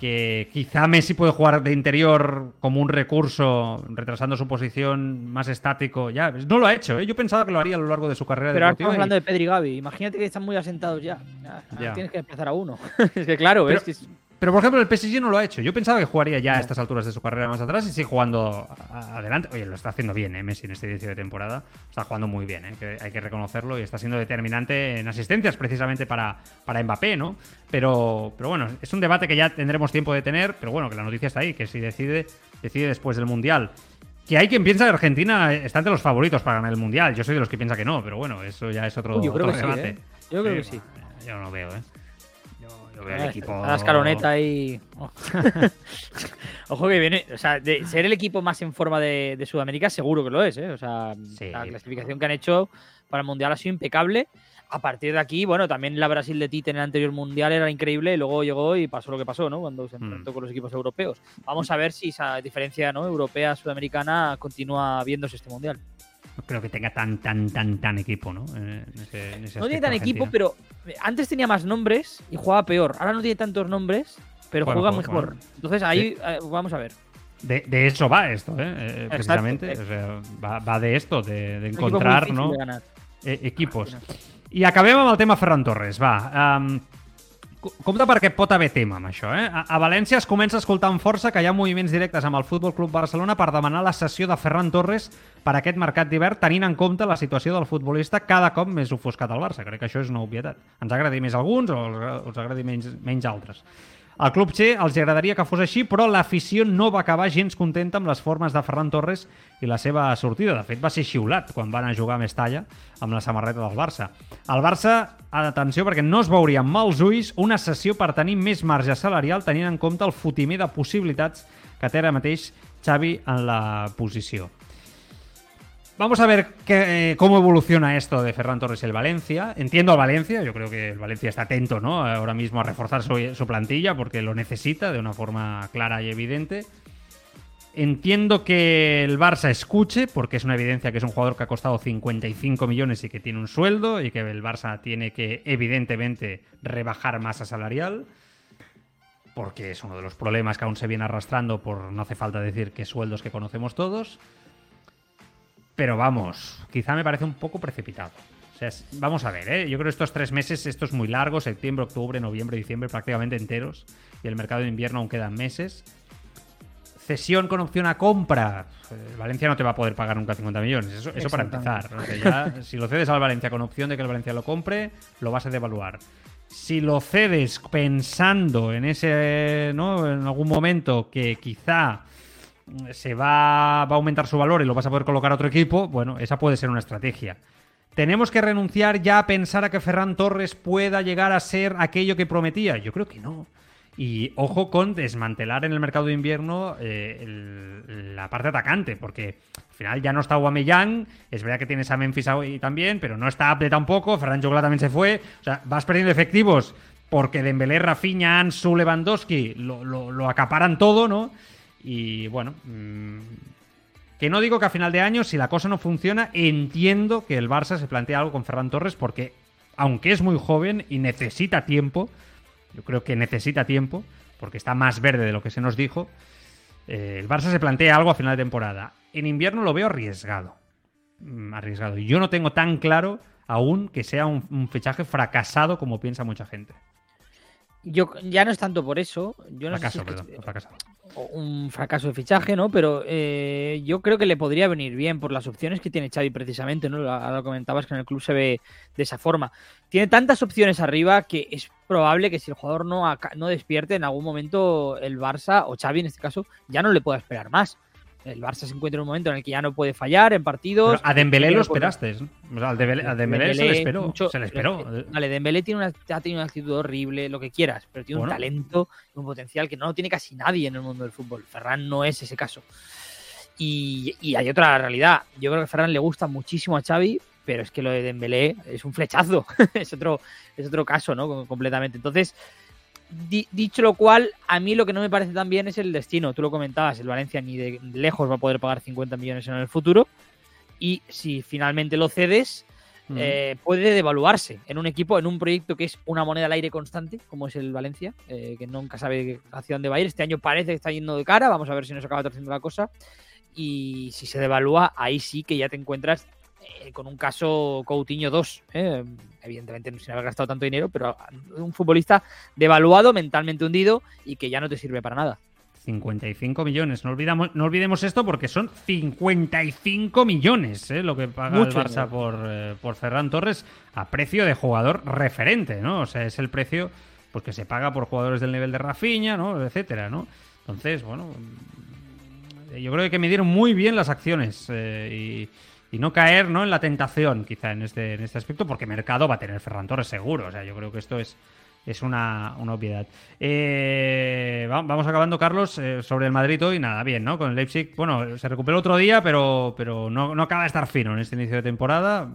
que quizá Messi puede jugar de interior como un recurso, retrasando su posición más estático. Ya, no lo ha hecho, ¿eh? Yo pensaba que lo haría a lo largo de su carrera Pero ahora estamos y- hablando de Pedri y Gavi. Imagínate que están muy asentados ya. Ya, Ya. Tienes que empezar a uno. es que claro, Pero- es que es- Pero por ejemplo, el PSG no lo ha hecho. Yo pensaba que jugaría ya a estas alturas de su carrera más atrás y sigue jugando adelante. Oye, lo está haciendo bien, ¿eh? Messi en este inicio de temporada. Está jugando muy bien, ¿eh? que hay que reconocerlo y está siendo determinante en asistencias precisamente para, para Mbappé, ¿no? Pero, pero bueno, es un debate que ya tendremos tiempo de tener, pero bueno, que la noticia está ahí, que si decide, decide después del Mundial. Que hay quien piensa que Argentina está entre los favoritos para ganar el Mundial. Yo soy de los que piensa que no, pero bueno, eso ya es otro, Uy, yo creo otro que sí, debate. ¿eh? Yo creo que sí. Yo no lo veo, ¿eh? Veo el equipo... A la escaloneta ahí. Oh. Ojo que viene. O sea, de ser el equipo más en forma de, de Sudamérica, seguro que lo es, ¿eh? O sea, Sí. la clasificación que han hecho para el Mundial ha sido impecable. A partir de aquí, bueno, también la Brasil de Tite en el anterior Mundial era increíble y luego llegó y pasó lo que pasó, ¿no? Cuando se Mm. enfrentó con los equipos europeos. Vamos a ver si esa diferencia ¿no? europea-sudamericana continúa viéndose este Mundial. No creo que tenga tan, tan, tan, tan equipo, ¿no? En ese- en ese No tiene tan equipo, pero eh, antes tenía más nombres y jugaba peor. Ahora no tiene tantos nombres, pero Juega juega mejor, bueno. Entonces ahí eh, vamos a ver. De, de eso va esto, ¿eh? Eh, Exacto. precisamente. O sea, va, va de esto, de, equipo encontrar ¿no? de eh, equipos. I acabem amb el tema Ferran Torres, va. Um, compte perquè pot haver tema amb això, eh? A, a València es comença a escoltar amb força que hi ha moviments directes amb el Futbol Club Barcelona per demanar la cessió de Ferran Torres per aquest mercat d'hivern, tenint en compte la situació del futbolista cada cop més ofuscat al Barça. Crec que això és una obvietat. Ens agradi més alguns o els, agradi menys, menys altres. Al Club Che els agradaria que fos així, però l'afició no va acabar gens contenta amb les formes de Ferran Torres i la seva sortida. De fet, va ser xiulat quan van a jugar a Mestalla amb la samarreta del Barça. El Barça, atenció, perquè no es veuria amb mals ulls una sessió per tenir més marge salarial tenint en compte el fotimer de possibilitats que té ara mateix Xavi en la posició. Vamos a ver eh, cómo evoluciona esto de Ferran Torres y el Valencia. Entiendo al Valencia, yo creo que el Valencia está atento ¿no? ahora mismo a reforzar su, su plantilla porque lo necesita de una forma clara y evidente. Entiendo que el Barça escuche, porque es una evidencia que es un jugador que ha costado 55 millones y que tiene un sueldo y que el Barça tiene que evidentemente rebajar masa salarial, porque es uno de los problemas que aún se viene arrastrando por, no hace falta decir que sueldos que conocemos todos. Pero vamos, quizá me parece un poco precipitado. O sea, es- vamos a ver, ¿eh? yo creo que estos tres meses, esto es muy largo, septiembre, octubre, noviembre, diciembre, prácticamente enteros. Y el mercado de invierno aún quedan meses. Cesión con opción a compra. Eh, Valencia no te va a poder pagar nunca 50 millones. Eso, eso para empezar. O sea, ya, si lo cedes al Valencia con opción de que el Valencia lo compre, lo vas a devaluar. Si lo cedes pensando en ese, ¿no? En algún momento que quizá se va, va a aumentar su valor y lo vas a poder colocar a otro equipo, bueno, esa puede ser una estrategia. ¿Tenemos que renunciar ya a pensar a que Ferran Torres pueda llegar a ser aquello que prometía? Yo creo que no. Y ojo con desmantelar en el mercado de invierno eh, la parte atacante, porque al final ya no está Aubameyang, es verdad que tienes a Memphis ahí también, pero no está Apple tampoco, Ferran Jogla también se fue, o sea, vas perdiendo efectivos porque Dembélé, Rafinha, Ansu, Lewandowski lo- lo acaparan todo, ¿no? Y bueno, mm, que no digo que a final de año, si la cosa no funciona, entiendo que el Barça se plantea algo con Ferran Torres porque, aunque es muy joven y necesita tiempo, yo creo que necesita tiempo, porque está más verde de lo que se nos dijo, eh, el Barça se plantea algo a final de temporada. En invierno lo veo arriesgado. Mm, Arriesgado. Y yo no tengo tan claro aún que sea un, un fichaje fracasado como piensa mucha gente. Yo ya no es tanto por eso. Yo no sé si Fracaso, es que- perdón. Fracasado. Un fracaso de fichaje, ¿no? Pero eh, yo creo que le podría venir bien por las opciones que tiene Xavi precisamente, ¿no? Ahora lo comentabas que en el club se ve de esa forma. Tiene tantas opciones arriba que es probable que si el jugador no, no despierte en algún momento el Barça o Xavi en este caso ya no le pueda esperar más. El Barça se encuentra en un momento en el que ya no puede fallar en partidos. Pero a Dembélé lo esperaste. O sea, al Dembélé, a Dembélé se le esperó. mucho- se le esperó. Vale, Dembélé tiene una, ha tenido una actitud horrible, lo que quieras, pero tiene Bueno. un talento y un potencial que no lo tiene casi nadie en el mundo del fútbol. Ferran no es ese caso. Y, y hay otra realidad. Yo creo que a Ferran le gusta muchísimo a Xavi, pero es que lo de Dembélé es un flechazo. es, otro, es otro caso, ¿no? Com- Completamente. Entonces, di- dicho lo cual, a mí lo que no me parece tan bien es el destino. Tú lo comentabas, el Valencia ni de lejos va a poder pagar 50 millones en el futuro. Y si finalmente lo cedes, Mm. eh, puede devaluarse en un equipo, en un proyecto que es una moneda al aire constante, como es el Valencia, eh, que nunca sabe hacia dónde va a ir. Este año parece que está yendo de cara, vamos a ver si nos acaba torciendo la cosa. Y si se devalúa, ahí sí que ya te encuentras eh, con un caso Coutinho 2. eh, Evidentemente sin haber gastado tanto dinero, pero un futbolista devaluado, mentalmente hundido y que ya no te sirve para nada. 55 millones. No, olvidamos, no olvidemos esto porque son 55 millones ¿eh? lo que paga Mucho el Barça por, eh, por Ferran Torres a precio de jugador referente, ¿no? O sea, es el precio pues, que se paga por jugadores del nivel de Rafinha, ¿no? Etcétera, ¿no? Entonces, bueno, yo creo que que medir muy bien las acciones eh, y, y no caer ¿no? en la tentación, quizá, en este, en este aspecto, porque mercado va a tener Ferran Torres seguro. O sea, yo creo que esto es, es una, una obviedad. Eh, va- vamos acabando, Carlos, eh, sobre el Madrid hoy. Nada, bien, ¿no? Con el Leipzig, bueno, se recuperó otro día, pero, pero no, no acaba de estar fino en este inicio de temporada.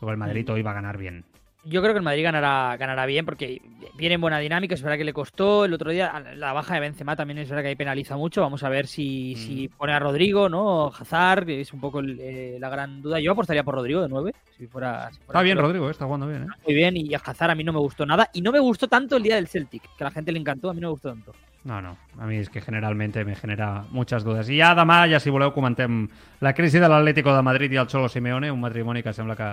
Luego el Madrid hoy va a ganar bien. Yo creo que el Madrid ganará, ganará bien porque viene en buena dinámica. Es verdad que le costó el otro día. La baja de Benzema también es verdad que ahí penaliza mucho. Vamos a ver si, si pone a Rodrigo, ¿no? Hazard, que es un poco el- eh, la gran duda. Yo apostaría por Rodrigo de 9. Si fuera, si fuera Está bien, Rodrigo, eh, está jugando bien, ¿eh? Muy bien, y a Hazard a mí no me gustó nada. Y no me gustó tanto el día del Celtic, que a la gente le encantó. A mí no me gustó tanto. No, no. A mi és que generalment me genera muchas dudes. I ja demà, ja si voleu, comentem la crisi de l'Atlético de Madrid i el Cholo Simeone, un matrimoni que sembla que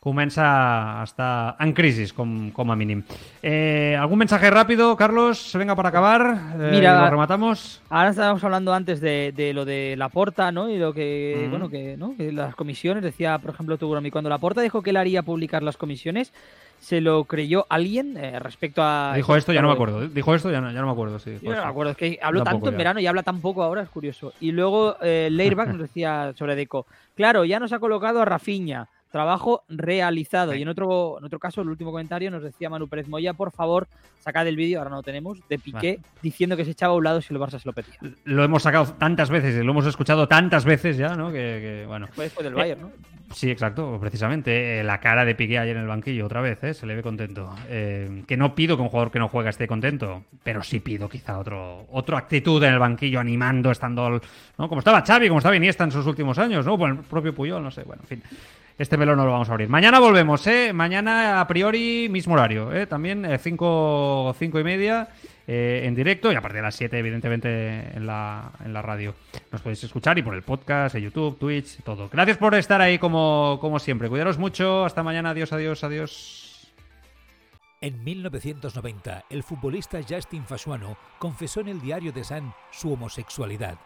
comença a estar en crisi, com, com a mínim. Eh, ¿Algún mensaje rápido, Carlos? Venga, para acabar. Eh, Mira, lo rematamos. Ahora estábamos hablando antes de, de lo de la porta, ¿no? Y lo que, bueno, que, ¿no? que las comisiones, decía, por ejemplo, Tugromi, cuando la porta dijo que él haría publicar las comisiones, ¿se lo creyó alguien eh, respecto a. Dijo esto, ya no me acuerdo. Dijo esto, ya no, ya no me acuerdo. Sí, Yo no me acuerdo, es que habló Tampoco tanto en ya. verano y habla tan poco ahora, es curioso. Y luego eh, Leirbach nos decía sobre Deco, claro, ya nos ha colocado a Rafiña, trabajo realizado. Y en otro, en otro caso, el último comentario nos decía Manu Pérez Moya, por favor, sacad el vídeo, ahora no lo tenemos, de Piqué, diciendo que se echaba a un lado si el Barça se lo pedía. Lo hemos sacado tantas veces y lo hemos escuchado tantas veces ya, ¿no? Que, que, bueno. Fue después del Eh, Bayern, ¿no? Sí, exacto, precisamente. eh, la cara de Piqué ayer en el banquillo, otra vez, ¿eh? se le ve contento. Eh, que no pido que un jugador que no juega esté contento, pero sí pido quizá otro, otra actitud en el banquillo, animando, estando. ¿no? Como estaba Xavi, como estaba Iniesta en sus últimos años, ¿no? Pues el propio Puyol, no sé, bueno, en fin. Este melón no lo vamos a abrir. Mañana volvemos, ¿eh? Mañana a priori mismo horario, ¿eh? También 5 cinco y media eh, en directo y a partir de las 7, evidentemente, en la, en la radio. Nos podéis escuchar y por el podcast, en YouTube, Twitch, todo. Gracias por estar ahí como, como siempre. Cuidaros mucho. Hasta mañana. Adiós, adiós, adiós. En 1990, el futbolista Justin Fasuano confesó en el diario de Sun su homosexualidad.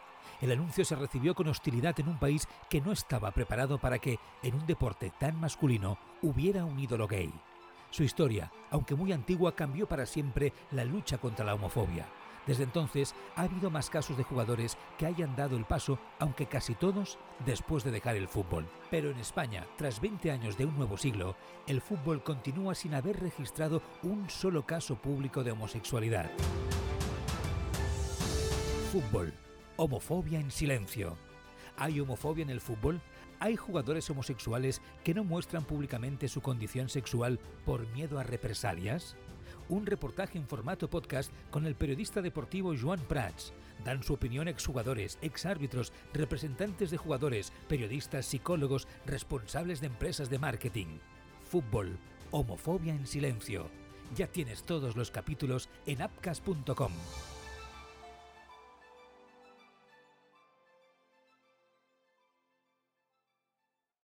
El anuncio se recibió con hostilidad en un país que no estaba preparado para que, en un deporte tan masculino, hubiera un ídolo gay. Su historia, aunque muy antigua, cambió para siempre la lucha contra la homofobia. Desde entonces ha habido más casos de jugadores que hayan dado el paso, aunque casi todos después de dejar el fútbol. Pero en España, tras 20 años de un nuevo siglo, el fútbol continúa sin haber registrado un solo caso público de homosexualidad. Fútbol. Homofobia en silencio. ¿Hay homofobia en el fútbol? ¿Hay jugadores homosexuales que no muestran públicamente su condición sexual por miedo a represalias? Un reportaje en formato podcast con el periodista deportivo Joan Prats. Dan su opinión exjugadores, exárbitros, representantes de jugadores, periodistas, psicólogos, responsables de empresas de marketing. Fútbol. Homofobia en silencio. Ya tienes todos los capítulos en appcast.com.